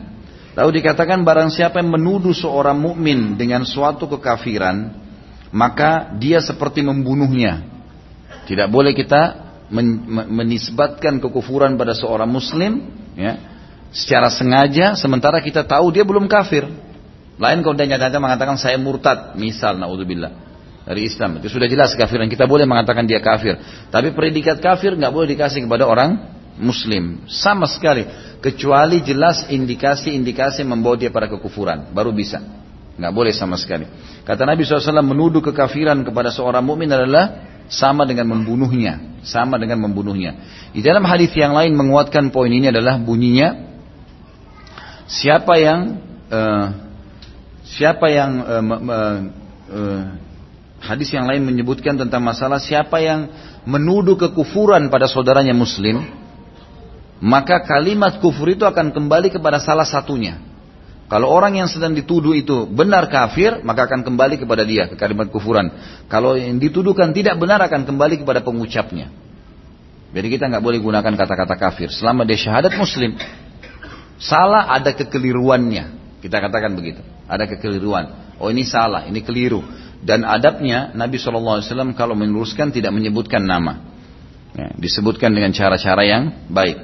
S1: Lalu dikatakan barang siapa yang menuduh seorang mukmin dengan suatu kekafiran, maka dia seperti membunuhnya. Tidak boleh kita men menisbatkan kekufuran pada seorang muslim ya, secara sengaja sementara kita tahu dia belum kafir. Lain kalau dia nyata-nyata mengatakan saya murtad, misal naudzubillah dari Islam. Itu sudah jelas kafiran. Kita boleh mengatakan dia kafir. Tapi predikat kafir nggak boleh dikasih kepada orang muslim. Sama sekali. Kecuali jelas indikasi-indikasi membawa dia pada kekufuran. Baru bisa. Nggak boleh sama sekali. Kata Nabi SAW menuduh kekafiran kepada seorang mukmin adalah sama dengan membunuhnya. Sama dengan membunuhnya. Di dalam hadis yang lain menguatkan poin ini adalah bunyinya siapa yang uh, siapa yang uh, uh, hadis yang lain menyebutkan tentang masalah siapa yang menuduh kekufuran pada saudaranya muslim maka kalimat kufur itu akan kembali kepada salah satunya. Kalau orang yang sedang dituduh itu benar kafir, maka akan kembali kepada dia, ke kalimat kufuran. Kalau yang dituduhkan tidak benar, akan kembali kepada pengucapnya. Jadi kita nggak boleh gunakan kata-kata kafir. Selama dia syahadat muslim. Salah ada kekeliruannya. Kita katakan begitu. Ada kekeliruan. Oh ini salah, ini keliru. Dan adabnya Nabi SAW kalau meluruskan tidak menyebutkan nama. Ya, disebutkan dengan cara-cara yang baik.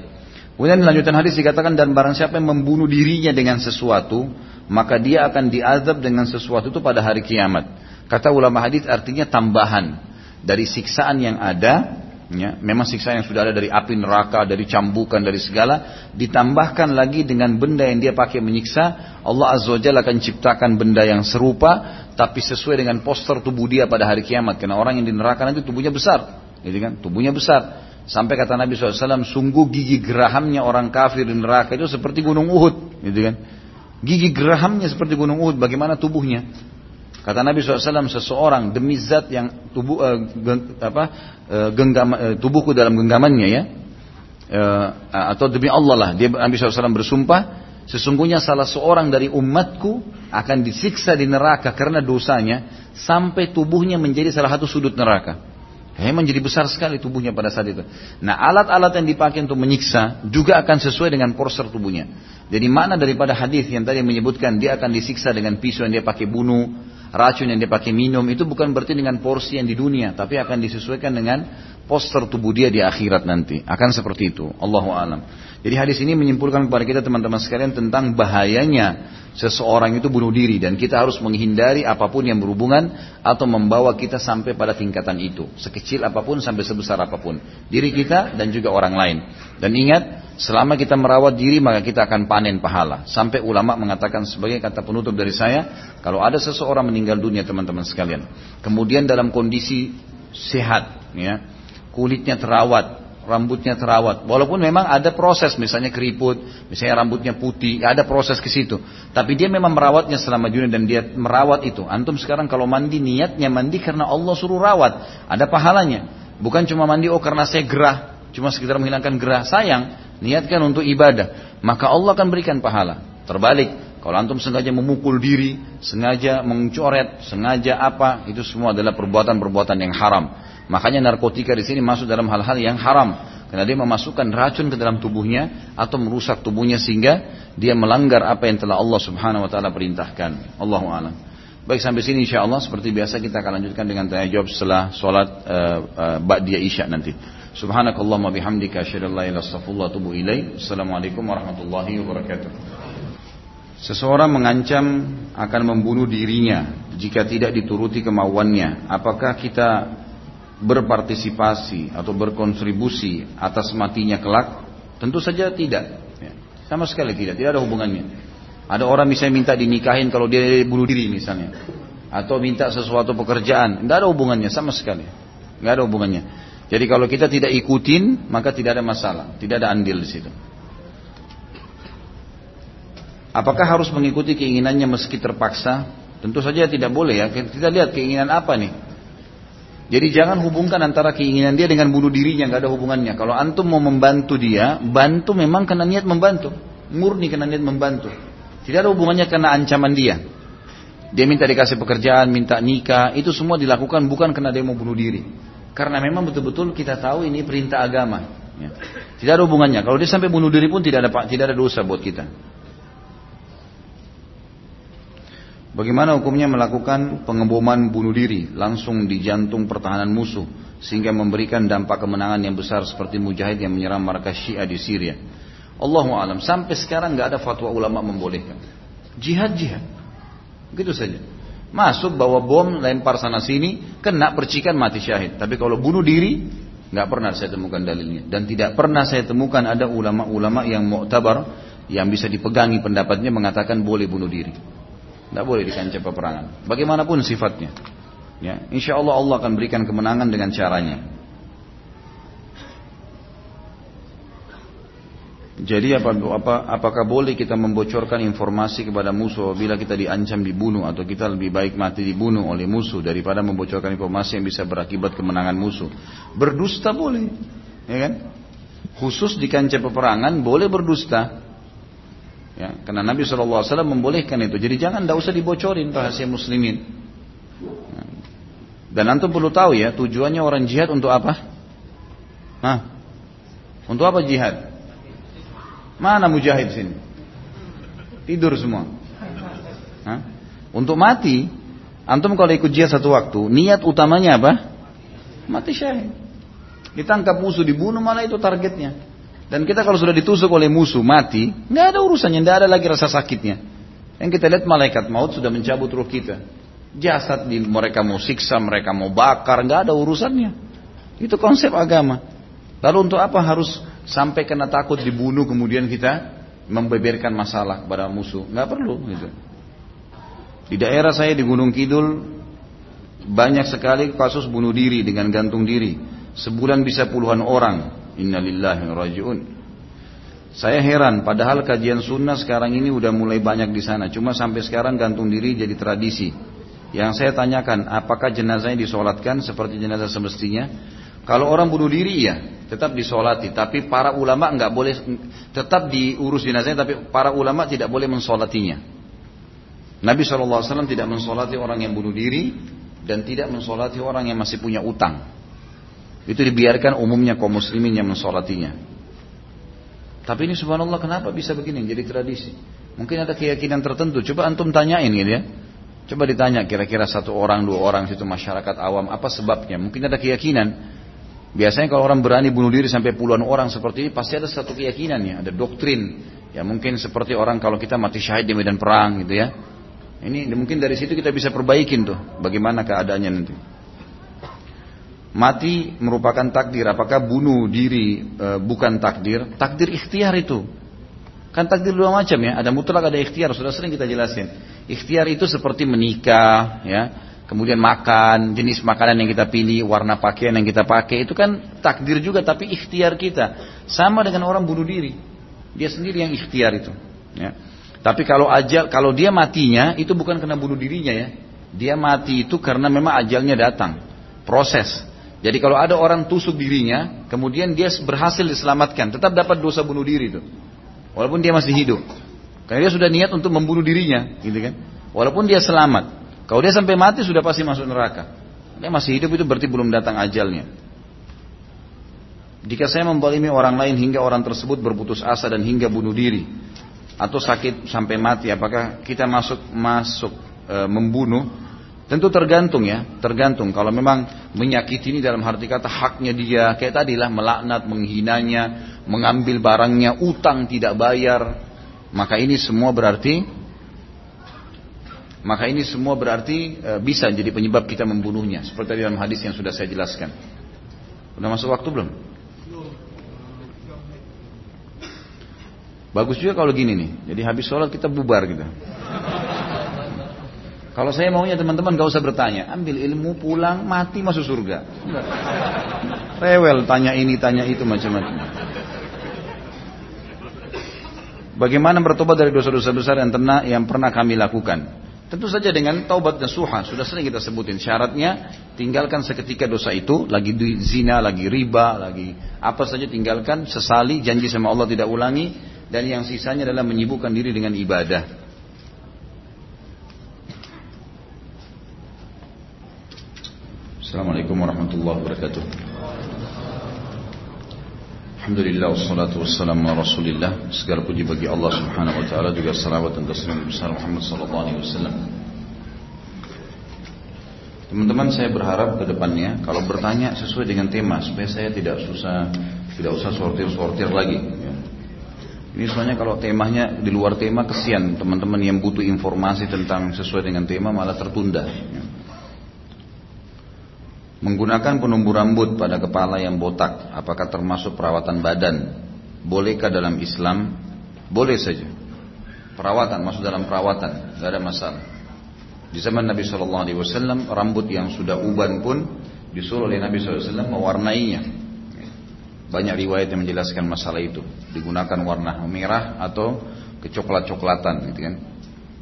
S1: Kemudian lanjutan hadis dikatakan dan barang siapa yang membunuh dirinya dengan sesuatu, maka dia akan diazab dengan sesuatu itu pada hari kiamat. Kata ulama hadis artinya tambahan dari siksaan yang ada, ya, memang siksaan yang sudah ada dari api neraka, dari cambukan, dari segala, ditambahkan lagi dengan benda yang dia pakai menyiksa, Allah Azza wa Jalla akan ciptakan benda yang serupa, tapi sesuai dengan poster tubuh dia pada hari kiamat. Karena orang yang di neraka nanti tubuhnya besar, gitu kan? Tubuhnya besar. Sampai kata Nabi SAW, sungguh gigi gerahamnya orang kafir di neraka itu seperti gunung Uhud. Gitu kan? Gigi gerahamnya seperti gunung Uhud, bagaimana tubuhnya? Kata Nabi SAW, seseorang demi zat yang tubuh uh, geng, apa, uh, genggam, uh, tubuhku dalam genggamannya ya, uh, atau demi Allah lah, dia Nabi SAW bersumpah, sesungguhnya salah seorang dari umatku akan disiksa di neraka karena dosanya sampai tubuhnya menjadi salah satu sudut neraka. Memang jadi besar sekali tubuhnya pada saat itu. Nah alat-alat yang dipakai untuk menyiksa juga akan sesuai dengan porser tubuhnya. Jadi mana daripada hadis yang tadi menyebutkan dia akan disiksa dengan pisau yang dia pakai bunuh, racun yang dia pakai minum, itu bukan berarti dengan porsi yang di dunia, tapi akan disesuaikan dengan poster tubuh dia di akhirat nanti. Akan seperti itu. Allahu alam. Jadi hadis ini menyimpulkan kepada kita teman-teman sekalian tentang bahayanya seseorang itu bunuh diri. Dan kita harus menghindari apa pun yang berhubungan atau membawa kita sampai pada tingkatan itu. Sekecil apa pun sampai sebesar apa pun. Diri kita dan juga orang lain. Dan ingat selama kita merawat diri maka kita akan panen pahala. Sampai ulama mengatakan sebagai kata penutup dari saya kalau ada seseorang meninggal dunia teman-teman sekalian kemudian dalam kondisi sehat ya kulitnya terawat rambutnya terawat. Walaupun memang ada proses, misalnya keriput, misalnya rambutnya putih, ada proses ke situ. Tapi dia memang merawatnya selama dunia dan dia merawat itu. Antum sekarang kalau mandi niatnya mandi karena Allah suruh rawat, ada pahalanya. Bukan cuma mandi oh karena saya gerah, cuma sekitar menghilangkan gerah. Sayang, niatkan untuk ibadah, maka Allah akan berikan pahala. Terbalik, kalau antum sengaja memukul diri, sengaja mencoret, sengaja apa, itu semua adalah perbuatan-perbuatan yang haram. Makanya narkotika di sini masuk dalam hal-hal yang haram karena dia memasukkan racun ke dalam tubuhnya atau merusak tubuhnya sehingga dia melanggar apa yang telah Allah Subhanahu wa taala perintahkan. Allahu a'lam. Baik sampai sini insya Allah seperti biasa kita akan lanjutkan dengan tanya jawab setelah sholat uh, uh, ba'diyah isya nanti. Subhanakallahumma bihamdika asyhadu an la ilaha illa. Assalamualaikum warahmatullahi wabarakatuh. Seseorang mengancam akan membunuh dirinya jika tidak dituruti kemauannya. Apakah kita berpartisipasi atau berkontribusi atas matinya kelak? Tentu saja tidak. Ya. Sama sekali tidak, tidak ada hubungannya. Ada orang misalnya minta dinikahin kalau dia bunuh diri misalnya. Atau minta sesuatu pekerjaan. Tidak ada hubungannya sama sekali. Tidak ada hubungannya. Jadi kalau kita tidak ikutin, maka tidak ada masalah. Tidak ada andil di situ. Apakah harus mengikuti keinginannya meski terpaksa? Tentu saja tidak boleh ya. Kita lihat keinginan apa nih. Jadi jangan hubungkan antara keinginan dia dengan bunuh dirinya, nggak ada hubungannya. Kalau antum mau membantu dia, bantu memang karena niat membantu, murni karena niat membantu. Tidak ada hubungannya karena ancaman dia. Dia minta dikasih pekerjaan, minta nikah, itu semua dilakukan bukan karena dia mau bunuh diri. Karena memang betul-betul kita tahu ini perintah agama. Ya. Tidak ada hubungannya. Kalau dia sampai bunuh diri pun tidak ada tidak ada dosa buat kita. Bagaimana hukumnya melakukan pengeboman bunuh diri langsung di jantung pertahanan musuh sehingga memberikan dampak kemenangan yang besar seperti mujahid yang menyerang markas Syiah di Syria. Allahu alam. Sampai sekarang nggak ada fatwa ulama membolehkan. Jihad jihad. Begitu saja. Masuk bawa bom lempar sana sini kena percikan mati syahid. Tapi kalau bunuh diri nggak pernah saya temukan dalilnya dan tidak pernah saya temukan ada ulama-ulama yang muktabar yang bisa dipegangi pendapatnya mengatakan boleh bunuh diri. Tidak boleh di kancah peperangan. Bagaimanapun sifatnya. Ya, insya Allah Allah akan berikan kemenangan dengan caranya. Jadi apa, apa, apakah boleh kita membocorkan informasi kepada musuh bila kita diancam dibunuh atau kita lebih baik mati dibunuh oleh musuh daripada membocorkan informasi yang bisa berakibat kemenangan musuh? Berdusta boleh, ya kan? Khusus di kancah peperangan boleh berdusta, Ya, karena Nabi SAW membolehkan itu. Jadi jangan tidak usah dibocorin rahasia muslimin. Ya. Dan antum perlu tahu ya, tujuannya orang jihad untuk apa? Hah? Untuk apa jihad? Mana mujahid sini? Tidur semua. Hah? Untuk mati, antum kalau ikut jihad satu waktu, niat utamanya apa? Mati syahid. Ditangkap musuh, dibunuh malah itu targetnya. Dan kita kalau sudah ditusuk oleh musuh mati, nggak ada urusannya, nggak ada lagi rasa sakitnya. Yang kita lihat malaikat maut sudah mencabut ruh kita. Jasad di mereka mau siksa, mereka mau bakar, nggak ada urusannya. Itu konsep agama. Lalu untuk apa harus sampai kena takut dibunuh kemudian kita membeberkan masalah kepada musuh? Nggak perlu gitu. Di daerah saya di Gunung Kidul banyak sekali kasus bunuh diri dengan gantung diri. Sebulan bisa puluhan orang. Innalillahi rajiun. Saya heran, padahal kajian sunnah sekarang ini udah mulai banyak di sana. Cuma sampai sekarang gantung diri jadi tradisi. Yang saya tanyakan, apakah jenazahnya disolatkan seperti jenazah semestinya? Kalau orang bunuh diri ya, tetap disolati. Tapi para ulama nggak boleh, tetap diurus jenazahnya, tapi para ulama tidak boleh mensolatinya. Nabi SAW tidak mensolati orang yang bunuh diri dan tidak mensolati orang yang masih punya utang. Itu dibiarkan umumnya kaum muslimin yang mensolatinya. Tapi ini subhanallah kenapa bisa begini jadi tradisi? Mungkin ada keyakinan tertentu. Coba antum tanyain gitu ya. Coba ditanya kira-kira satu orang, dua orang situ masyarakat awam apa sebabnya? Mungkin ada keyakinan. Biasanya kalau orang berani bunuh diri sampai puluhan orang seperti ini pasti ada satu keyakinan ya, ada doktrin. Ya mungkin seperti orang kalau kita mati syahid di medan perang gitu ya. Ini mungkin dari situ kita bisa perbaikin tuh bagaimana keadaannya nanti. Mati merupakan takdir. Apakah bunuh diri e, bukan takdir? Takdir ikhtiar itu. Kan takdir dua macam ya. Ada mutlak, ada ikhtiar. Sudah sering kita jelasin. Ikhtiar itu seperti menikah, ya. Kemudian makan, jenis makanan yang kita pilih, warna pakaian yang kita pakai. Itu kan takdir juga, tapi ikhtiar kita. Sama dengan orang bunuh diri. Dia sendiri yang ikhtiar itu. Ya. Tapi kalau ajal, kalau dia matinya, itu bukan karena bunuh dirinya ya. Dia mati itu karena memang ajalnya datang. Proses. Jadi kalau ada orang tusuk dirinya, kemudian dia berhasil diselamatkan, tetap dapat dosa bunuh diri itu. Walaupun dia masih hidup. Karena dia sudah niat untuk membunuh dirinya, gitu kan. Walaupun dia selamat. Kalau dia sampai mati sudah pasti masuk neraka. Dia masih hidup itu berarti belum datang ajalnya. Jika saya membalimi orang lain hingga orang tersebut berputus asa dan hingga bunuh diri atau sakit sampai mati, apakah kita masuk masuk e, membunuh Tentu tergantung ya, tergantung. Kalau memang menyakiti ini dalam arti kata haknya dia, kayak tadilah melaknat, menghinanya, mengambil barangnya, utang tidak bayar, maka ini semua berarti maka ini semua berarti e, bisa jadi penyebab kita membunuhnya. Seperti dalam hadis yang sudah saya jelaskan. Sudah masuk waktu belum? Bagus juga kalau gini nih. Jadi habis sholat kita bubar gitu. Kalau saya maunya teman-teman gak usah bertanya, ambil ilmu pulang mati masuk surga. Rewel tanya ini tanya itu macam-macam. Bagaimana bertobat dari dosa-dosa besar yang, pernah yang pernah kami lakukan? Tentu saja dengan taubat nasuha sudah sering kita sebutin syaratnya tinggalkan seketika dosa itu lagi zina lagi riba lagi apa saja tinggalkan sesali janji sama Allah tidak ulangi dan yang sisanya adalah menyibukkan diri dengan ibadah. Assalamualaikum warahmatullahi wabarakatuh. Alhamdulillah wassalatu wassalamu ala rasulillah Segala puji bagi Allah subhanahu wa ta'ala Juga salawat dan taslim besar Muhammad sallallahu alaihi wasallam Teman-teman saya berharap ke depannya Kalau bertanya sesuai dengan tema Supaya saya tidak susah Tidak usah sortir-sortir lagi ya. Ini soalnya kalau temanya di luar tema kesian Teman-teman yang butuh informasi tentang sesuai dengan tema malah tertunda ya. Menggunakan penumbuh rambut pada kepala yang botak, apakah termasuk perawatan badan? Bolehkah dalam Islam? Boleh saja. Perawatan, masuk dalam perawatan, tidak ada masalah. Di zaman Nabi Shallallahu Alaihi Wasallam, rambut yang sudah uban pun disuruh oleh Nabi SAW mewarnainya. Banyak riwayat yang menjelaskan masalah itu. Digunakan warna merah atau kecoklat-coklatan, gitu kan.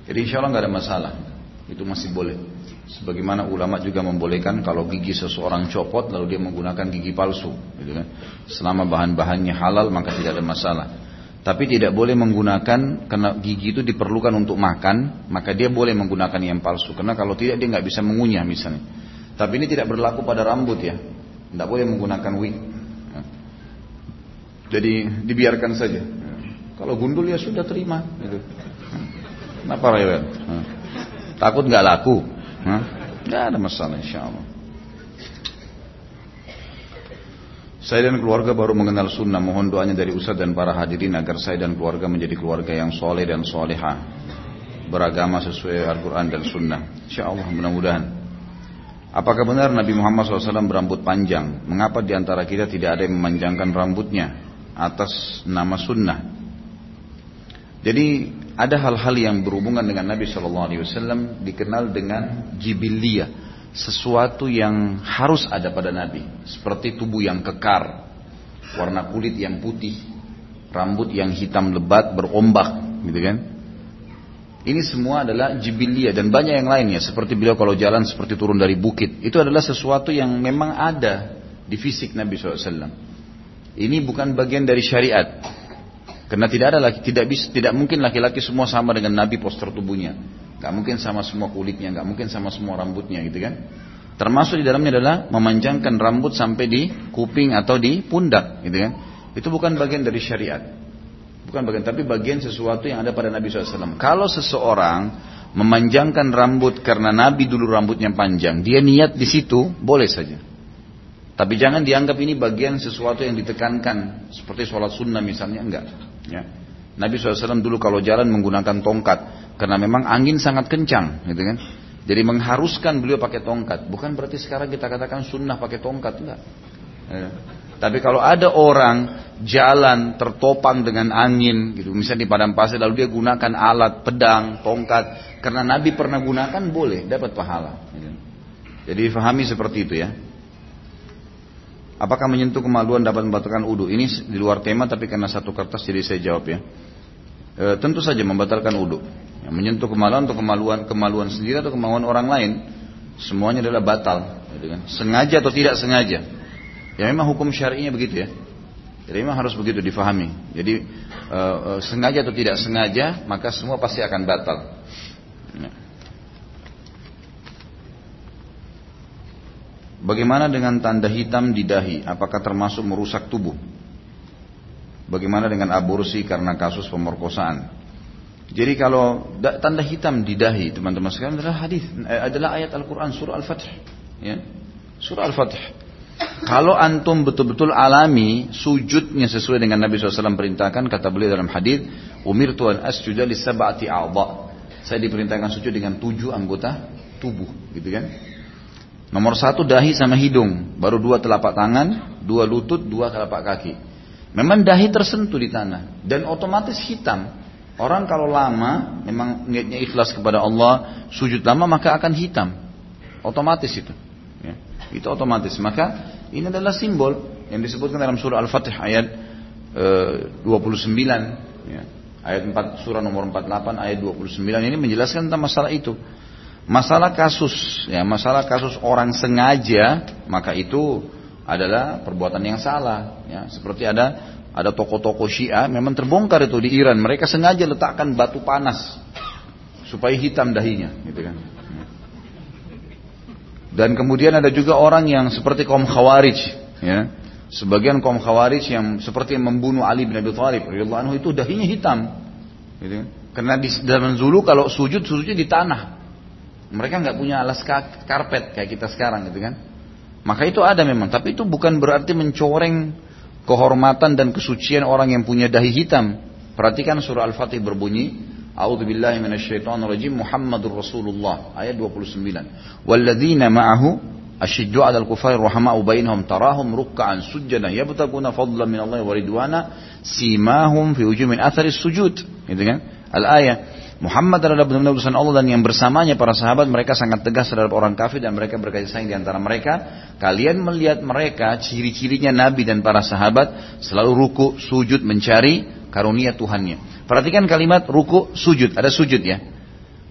S1: Jadi insya Allah nggak ada masalah. Itu masih boleh. Sebagaimana ulama juga membolehkan kalau gigi seseorang copot lalu dia menggunakan gigi palsu, gitu kan. Selama bahan-bahannya halal maka tidak ada masalah. Tapi tidak boleh menggunakan karena gigi itu diperlukan untuk makan, maka dia boleh menggunakan yang palsu. Karena kalau tidak dia nggak bisa mengunyah misalnya. Tapi ini tidak berlaku pada rambut ya, tidak boleh menggunakan wig. Jadi dibiarkan saja. Kalau gundul ya sudah terima. Gitu. Kenapa rewel? Takut nggak laku? Nggak ada masalah insya Allah. Saya dan keluarga baru mengenal sunnah. Mohon doanya dari Ustaz dan para hadirin agar saya dan keluarga menjadi keluarga yang soleh dan soleha. Beragama sesuai Al-Quran dan sunnah. Insya Allah mudah-mudahan. Apakah benar Nabi Muhammad SAW berambut panjang? Mengapa di antara kita tidak ada yang memanjangkan rambutnya atas nama sunnah? Jadi ada hal-hal yang berhubungan dengan Nabi Shallallahu Alaihi Wasallam dikenal dengan jibiliyah, sesuatu yang harus ada pada Nabi, seperti tubuh yang kekar, warna kulit yang putih, rambut yang hitam lebat berombak, gitu kan? Ini semua adalah jibiliyah dan banyak yang lainnya, seperti beliau kalau jalan seperti turun dari bukit, itu adalah sesuatu yang memang ada di fisik Nabi SAW. Ini bukan bagian dari syariat, karena tidak ada laki, tidak bisa, tidak mungkin laki-laki semua sama dengan Nabi postur tubuhnya. Gak mungkin sama semua kulitnya, gak mungkin sama semua rambutnya gitu kan. Termasuk di dalamnya adalah memanjangkan rambut sampai di kuping atau di pundak gitu kan. Itu bukan bagian dari syariat. Bukan bagian, tapi bagian sesuatu yang ada pada Nabi SAW. Kalau seseorang memanjangkan rambut karena Nabi dulu rambutnya panjang, dia niat di situ, boleh saja. Tapi jangan dianggap ini bagian sesuatu yang ditekankan, seperti sholat sunnah misalnya, enggak. Ya. Nabi SAW dulu kalau jalan menggunakan tongkat karena memang angin sangat kencang, gitu kan? Jadi mengharuskan beliau pakai tongkat. Bukan berarti sekarang kita katakan sunnah pakai tongkat, enggak. Ya. Tapi kalau ada orang jalan tertopang dengan angin, gitu, misalnya di padang pasir, lalu dia gunakan alat pedang, tongkat, karena Nabi pernah gunakan boleh, dapat pahala. Gitu. Jadi difahami seperti itu ya. Apakah menyentuh kemaluan dapat membatalkan wudhu? Ini di luar tema tapi karena satu kertas jadi saya jawab ya. E, tentu saja membatalkan wudhu. Ya, menyentuh kemaluan atau kemaluan kemaluan sendiri atau kemaluan orang lain, semuanya adalah batal. Gitu kan? Sengaja atau tidak sengaja. Ya memang hukum syari'inya begitu ya. Jadi memang harus begitu difahami. Jadi e, e, sengaja atau tidak sengaja maka semua pasti akan batal. Ya. Bagaimana dengan tanda hitam di dahi? Apakah termasuk merusak tubuh? Bagaimana dengan aborsi karena kasus pemerkosaan? Jadi kalau tanda hitam di dahi, teman-teman sekalian adalah hadis, eh, adalah ayat Al-Quran surah Al-Fath, ya. Surah Al-Fath. Kalau antum betul-betul alami sujudnya sesuai dengan Nabi SAW perintahkan, kata beliau dalam hadis, umir tuan asjuda li sab'ati. Saya diperintahkan sujud dengan tujuh anggota tubuh, gitu kan? Nomor satu dahi sama hidung, baru dua telapak tangan, dua lutut, dua telapak kaki. Memang dahi tersentuh di tanah dan otomatis hitam. Orang kalau lama, memang niatnya ikhlas kepada Allah, sujud lama maka akan hitam. Otomatis itu. Ya, itu otomatis. Maka ini adalah simbol yang disebutkan dalam surah Al-Fatih ayat e, 29. Ya. Ayat 4 surah nomor 48 ayat 29 ini menjelaskan tentang masalah itu. Masalah kasus ya, masalah kasus orang sengaja maka itu adalah perbuatan yang salah ya. Seperti ada ada toko-toko Syiah memang terbongkar itu di Iran. Mereka sengaja letakkan batu panas supaya hitam dahinya, gitu kan. Dan kemudian ada juga orang yang seperti kaum Khawarij, ya. Sebagian kaum Khawarij yang seperti yang membunuh Ali bin Abi Thalib itu dahinya hitam. Gitu. Kan. Karena di zaman dulu kalau sujud sujudnya di tanah. Mereka nggak punya alas karpet kayak kita sekarang gitu kan. Maka itu ada memang, tapi itu bukan berarti mencoreng kehormatan dan kesucian orang yang punya dahi hitam. Perhatikan surah Al-Fatih berbunyi, A'udzu billahi rajim Muhammadur Rasulullah ayat 29. Walladzina ma'ahu Asyiddu 'alal kufari rahama'u bainahum tarahum ruk'an sujjadan yabtaguna fadlan min Allah wa ridwana simahum fi wujuhihim min athari sujud. Gitu kan? Al-ayah. Muhammad adalah benar-benar utusan Allah dan yang bersamanya para sahabat mereka sangat tegas terhadap orang kafir dan mereka berkasih sayang di antara mereka. Kalian melihat mereka ciri-cirinya Nabi dan para sahabat selalu ruku, sujud mencari karunia Tuhannya. Perhatikan kalimat ruku, sujud, ada sujud ya.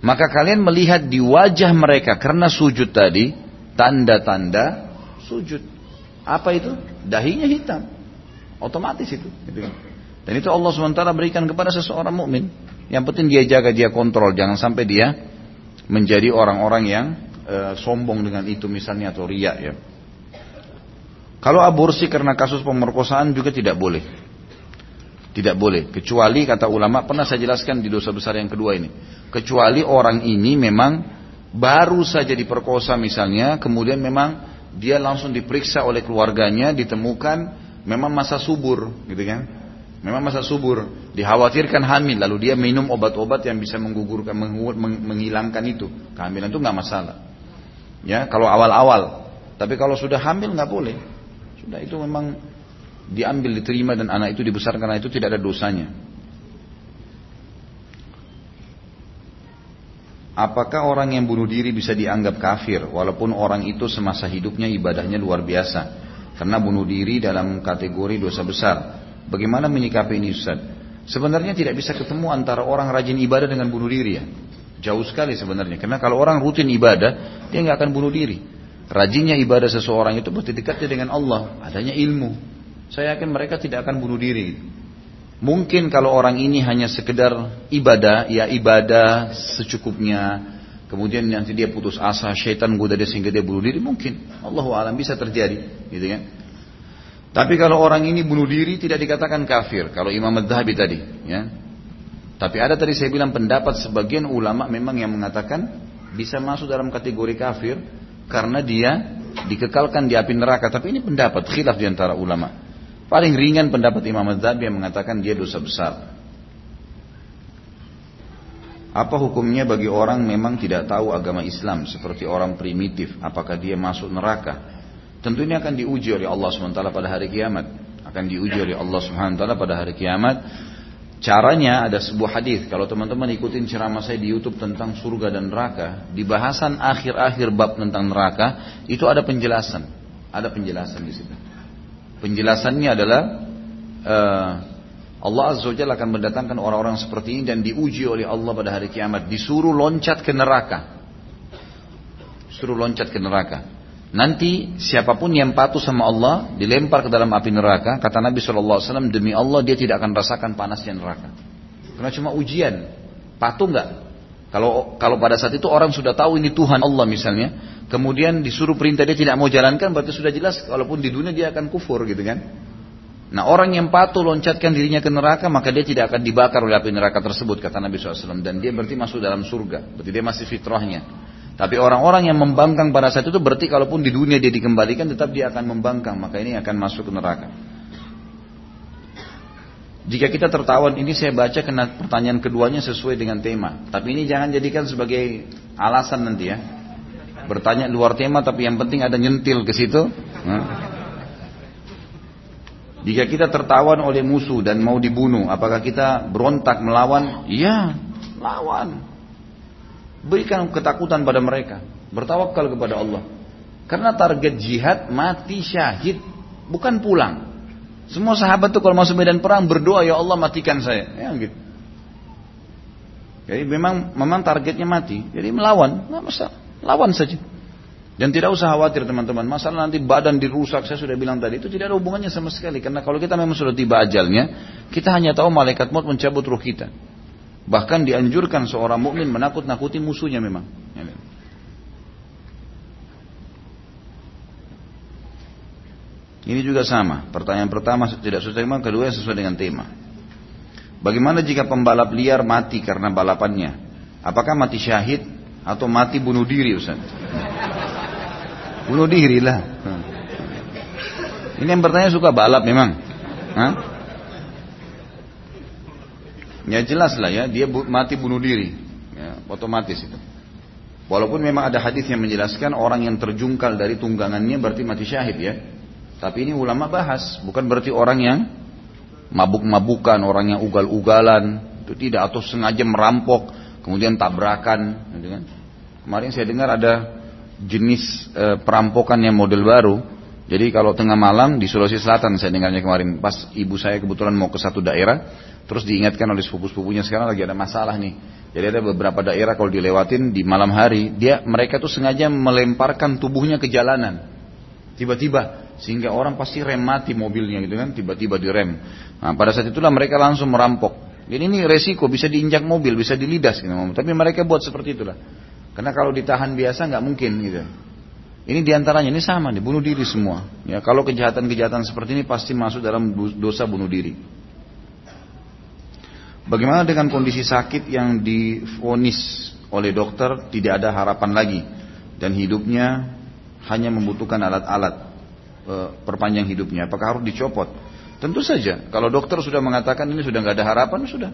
S1: Maka kalian melihat di wajah mereka karena sujud tadi tanda-tanda sujud. Apa itu? Dahinya hitam. Otomatis itu. Gitu kan. Dan itu Allah SWT berikan kepada seseorang mukmin. Yang penting dia jaga, dia kontrol, jangan sampai dia menjadi orang-orang yang e, sombong dengan itu misalnya atau riak ya. Kalau aborsi karena kasus pemerkosaan juga tidak boleh. Tidak boleh, kecuali kata ulama pernah saya jelaskan di dosa besar yang kedua ini. Kecuali orang ini memang baru saja diperkosa misalnya, kemudian memang dia langsung diperiksa oleh keluarganya, ditemukan memang masa subur, gitu kan? Memang masa subur, dikhawatirkan hamil, lalu dia minum obat-obat yang bisa menggugurkan, menghilangkan itu. Kehamilan itu nggak masalah. Ya, kalau awal-awal. Tapi kalau sudah hamil nggak boleh. Sudah itu memang diambil, diterima dan anak itu dibesarkan karena itu tidak ada dosanya. Apakah orang yang bunuh diri bisa dianggap kafir walaupun orang itu semasa hidupnya ibadahnya luar biasa? Karena bunuh diri dalam kategori dosa besar. Bagaimana menyikapi ini Ustaz? Sebenarnya tidak bisa ketemu antara orang rajin ibadah dengan bunuh diri ya. Jauh sekali sebenarnya. Karena kalau orang rutin ibadah, dia nggak akan bunuh diri. Rajinnya ibadah seseorang itu berarti dekatnya dengan Allah. Adanya ilmu. Saya yakin mereka tidak akan bunuh diri. Mungkin kalau orang ini hanya sekedar ibadah, ya ibadah secukupnya. Kemudian nanti dia putus asa, syaitan goda dia sehingga dia bunuh diri. Mungkin. Allah alam bisa terjadi. Gitu kan. Tapi kalau orang ini bunuh diri tidak dikatakan kafir. Kalau Imam Madhabi tadi, ya. Tapi ada tadi saya bilang pendapat sebagian ulama memang yang mengatakan bisa masuk dalam kategori kafir karena dia dikekalkan di api neraka. Tapi ini pendapat khilaf di antara ulama. Paling ringan pendapat Imam Madhabi yang mengatakan dia dosa besar. Apa hukumnya bagi orang memang tidak tahu agama Islam seperti orang primitif? Apakah dia masuk neraka? Tentu ini akan diuji oleh Allah SWT pada hari kiamat. Akan diuji oleh Allah SWT pada hari kiamat. Caranya ada sebuah hadis. Kalau teman-teman ikutin ceramah saya di YouTube tentang surga dan neraka, di bahasan akhir-akhir bab tentang neraka itu ada penjelasan. Ada penjelasan di situ. Penjelasannya adalah uh, Allah Azza wa akan mendatangkan orang-orang seperti ini dan diuji oleh Allah pada hari kiamat. Disuruh loncat ke neraka. Disuruh loncat ke neraka. Nanti siapa pun yang patuh sama Allah dilempar ke dalam api neraka. Kata Nabi SAW demi Allah dia tidak akan rasakan panasnya neraka. Karena cuma ujian. Patuh nggak? Kalau kalau pada saat itu orang sudah tahu ini Tuhan Allah misalnya, kemudian disuruh perintah dia tidak mau jalankan, berarti sudah jelas walaupun di dunia dia akan kufur gitu kan. Nah orang yang patuh loncatkan dirinya ke neraka maka dia tidak akan dibakar oleh api neraka tersebut kata Nabi SAW dan dia berarti masuk dalam surga berarti dia masih fitrahnya tapi orang-orang yang membangkang pada saat itu berarti kalaupun di dunia dia dikembalikan tetap dia akan membangkang. Maka ini akan masuk ke neraka. Jika kita tertawan ini saya baca kena pertanyaan keduanya sesuai dengan tema. Tapi ini jangan jadikan sebagai alasan nanti ya. Bertanya luar tema tapi yang penting ada nyentil ke situ. Nah. Jika kita tertawan oleh musuh dan mau dibunuh, apakah kita berontak melawan? Iya, lawan. Berikan ketakutan pada mereka. Bertawakal kepada Allah. Karena target jihad mati syahid. Bukan pulang. Semua sahabat tuh kalau masuk medan perang berdoa ya Allah matikan saya. Ya gitu. Jadi memang memang targetnya mati. Jadi melawan, nggak masalah. Lawan saja. Dan tidak usah khawatir teman-teman. Masalah nanti badan dirusak, saya sudah bilang tadi, itu tidak ada hubungannya sama sekali. Karena kalau kita memang sudah tiba ajalnya, kita hanya tahu malaikat maut mencabut ruh kita. Bahkan dianjurkan seorang mukmin menakut-nakuti musuhnya memang. Ini juga sama. Pertanyaan pertama tidak sesuai tema, kedua sesuai dengan tema. Bagaimana jika pembalap liar mati karena balapannya? Apakah mati syahid atau mati bunuh diri Ustaz? Bunuh diri lah. Ini yang bertanya suka balap memang. Hah? Ya jelas lah ya, dia mati bunuh diri. Ya, otomatis itu. Walaupun memang ada hadis yang menjelaskan orang yang terjungkal dari tunggangannya berarti mati syahid ya. Tapi ini ulama bahas, bukan berarti orang yang mabuk-mabukan, orang yang ugal-ugalan, itu tidak atau sengaja merampok, kemudian tabrakan, gitu kan. Kemarin saya dengar ada jenis e, perampokan yang model baru. Jadi kalau tengah malam di Sulawesi Selatan saya dengarnya kemarin, pas ibu saya kebetulan mau ke satu daerah, terus diingatkan oleh sepupu-sepupunya sekarang lagi ada masalah nih. Jadi ada beberapa daerah kalau dilewatin di malam hari, dia mereka tuh sengaja melemparkan tubuhnya ke jalanan. Tiba-tiba sehingga orang pasti rem mati mobilnya gitu kan, tiba-tiba direm. Nah, pada saat itulah mereka langsung merampok. Jadi ini resiko bisa diinjak mobil, bisa dilidas gitu. Tapi mereka buat seperti itulah. Karena kalau ditahan biasa nggak mungkin gitu. Ini di antaranya ini sama nih, bunuh diri semua. Ya, kalau kejahatan-kejahatan seperti ini pasti masuk dalam dosa bunuh diri. Bagaimana dengan kondisi sakit yang difonis oleh dokter tidak ada harapan lagi dan hidupnya hanya membutuhkan alat-alat e, perpanjang hidupnya, apakah harus dicopot? Tentu saja, kalau dokter sudah mengatakan ini sudah nggak ada harapan, sudah.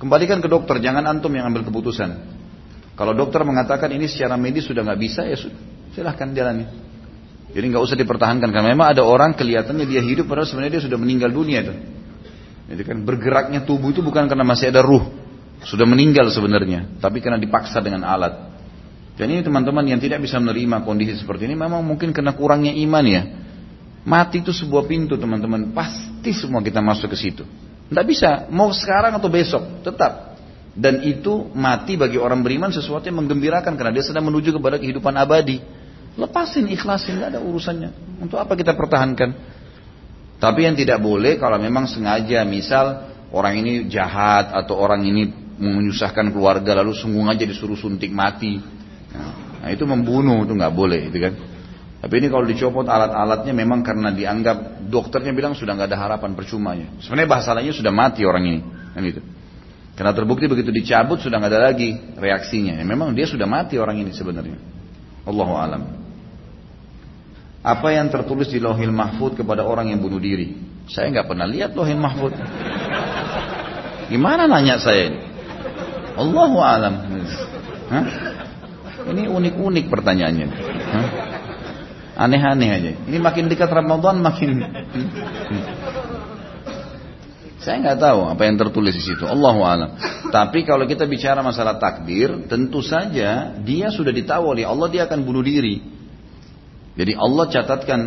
S1: Kembalikan ke dokter, jangan antum yang ambil keputusan. Kalau dokter mengatakan ini secara medis sudah nggak bisa, ya sudah, silahkan jalani. Jadi nggak usah dipertahankan karena memang ada orang kelihatannya dia hidup padahal sebenarnya dia sudah meninggal dunia itu. Jadi kan bergeraknya tubuh itu bukan karena masih ada ruh, sudah meninggal sebenarnya, tapi karena dipaksa dengan alat. Dan ini teman-teman yang tidak bisa menerima kondisi seperti ini memang mungkin karena kurangnya iman ya. Mati itu sebuah pintu teman-teman. Pasti semua kita masuk ke situ. Tidak bisa. Mau sekarang atau besok. Tetap. Dan itu mati bagi orang beriman sesuatu yang menggembirakan. Karena dia sedang menuju kepada kehidupan abadi. Lepasin, ikhlasin. Tidak ada urusannya. Untuk apa kita pertahankan? Tapi yang tidak boleh kalau memang sengaja. Misal orang ini jahat. Atau orang ini menyusahkan keluarga. Lalu sungguh aja disuruh suntik mati. Nah, itu membunuh. Itu nggak boleh. Itu kan. Tapi ini kalau dicopot alat-alatnya memang karena dianggap dokternya bilang sudah nggak ada harapan percuma ya. Sebenarnya bahasa lainnya sudah mati orang ini, kan gitu. Karena terbukti begitu dicabut sudah nggak ada lagi reaksinya. Ya, memang dia sudah mati orang ini sebenarnya. Allahu alam. Apa yang tertulis di Lauhil Mahfud kepada orang yang bunuh diri? Saya nggak pernah lihat Lauhil Mahfud. Gimana nanya saya ini? Allahu alam. Ini unik-unik pertanyaannya. Aneh-aneh aja. Ini makin dekat Ramadan makin saya nggak tahu apa yang tertulis di situ. Allahu alam. Tapi kalau kita bicara masalah takdir, tentu saja dia sudah ditahu Allah dia akan bunuh diri. Jadi Allah catatkan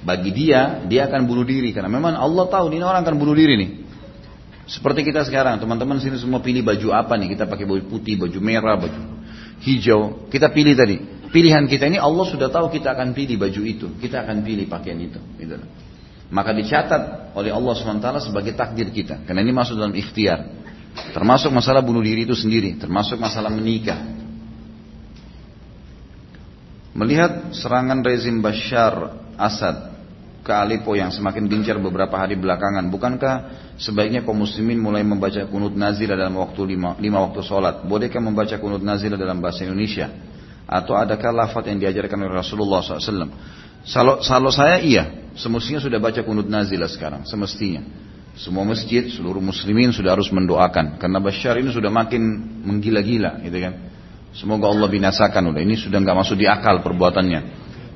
S1: bagi dia dia akan bunuh diri karena memang Allah tahu ini orang akan bunuh diri nih. Seperti kita sekarang, teman-teman sini semua pilih baju apa nih? Kita pakai baju putih, baju merah, baju hijau. Kita pilih tadi pilihan kita ini Allah sudah tahu kita akan pilih baju itu, kita akan pilih pakaian itu. Gitu. Maka dicatat oleh Allah SWT sebagai takdir kita. Karena ini masuk dalam ikhtiar. Termasuk masalah bunuh diri itu sendiri. Termasuk masalah menikah. Melihat serangan rezim Bashar Assad ke Aleppo yang semakin gencar beberapa hari belakangan. Bukankah sebaiknya kaum muslimin mulai membaca kunut nazilah dalam waktu lima, lima waktu sholat? Bolehkah membaca kunut nazilah dalam bahasa Indonesia? Atau adakah lafaz yang diajarkan oleh Rasulullah SAW? Kalau, kalau saya iya, semestinya sudah baca kunut nazilah sekarang, semestinya. Semua masjid, seluruh muslimin sudah harus mendoakan. Karena Bashar ini sudah makin menggila-gila, gitu kan. Semoga Allah binasakan udah. Ini sudah nggak masuk di akal perbuatannya.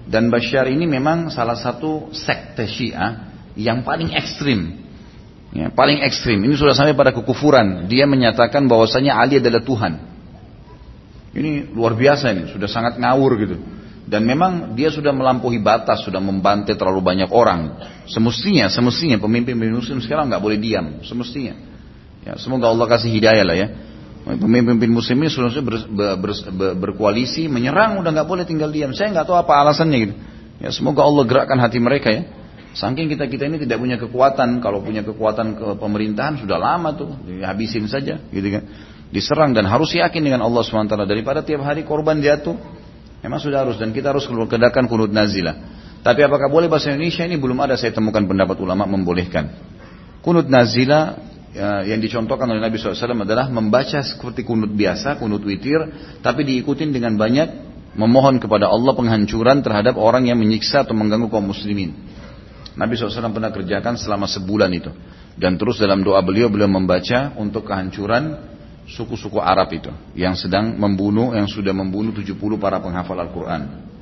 S1: Dan Bashar ini memang salah satu sekte Syiah yang paling ekstrim. Ya, paling ekstrim. Ini sudah sampai pada kekufuran. Dia menyatakan bahwasanya Ali adalah Tuhan. Ini luar biasa ini, sudah sangat ngawur gitu. Dan memang dia sudah melampaui batas, sudah membantai terlalu banyak orang. Semestinya, semestinya pemimpin muslim sekarang nggak boleh diam, semestinya. Ya, semoga Allah kasih hidayah lah ya. Pemimpin muslim ini sudah ber, ber, ber, ber, berkoalisi, menyerang, udah nggak boleh tinggal diam. Saya nggak tahu apa alasannya gitu. Ya semoga Allah gerakkan hati mereka ya. Saking kita kita ini tidak punya kekuatan, kalau punya kekuatan ke pemerintahan sudah lama tuh, dihabisin saja, gitu kan. Diserang dan harus yakin dengan Allah swt daripada tiap hari korban jatuh. Memang sudah harus dan kita harus kedakan kunut nazilah. Tapi apakah boleh bahasa Indonesia ini belum ada saya temukan pendapat ulama membolehkan. Kunut nazilah ya, yang dicontohkan oleh Nabi SAW adalah membaca seperti kunut biasa, kunut witir, tapi diikutin dengan banyak memohon kepada Allah penghancuran terhadap orang yang menyiksa atau mengganggu kaum muslimin. Nabi SAW pernah kerjakan selama sebulan itu. Dan terus dalam doa beliau, beliau membaca untuk kehancuran suku-suku Arab itu. Yang sedang membunuh, yang sudah membunuh 70 para penghafal Al-Quran.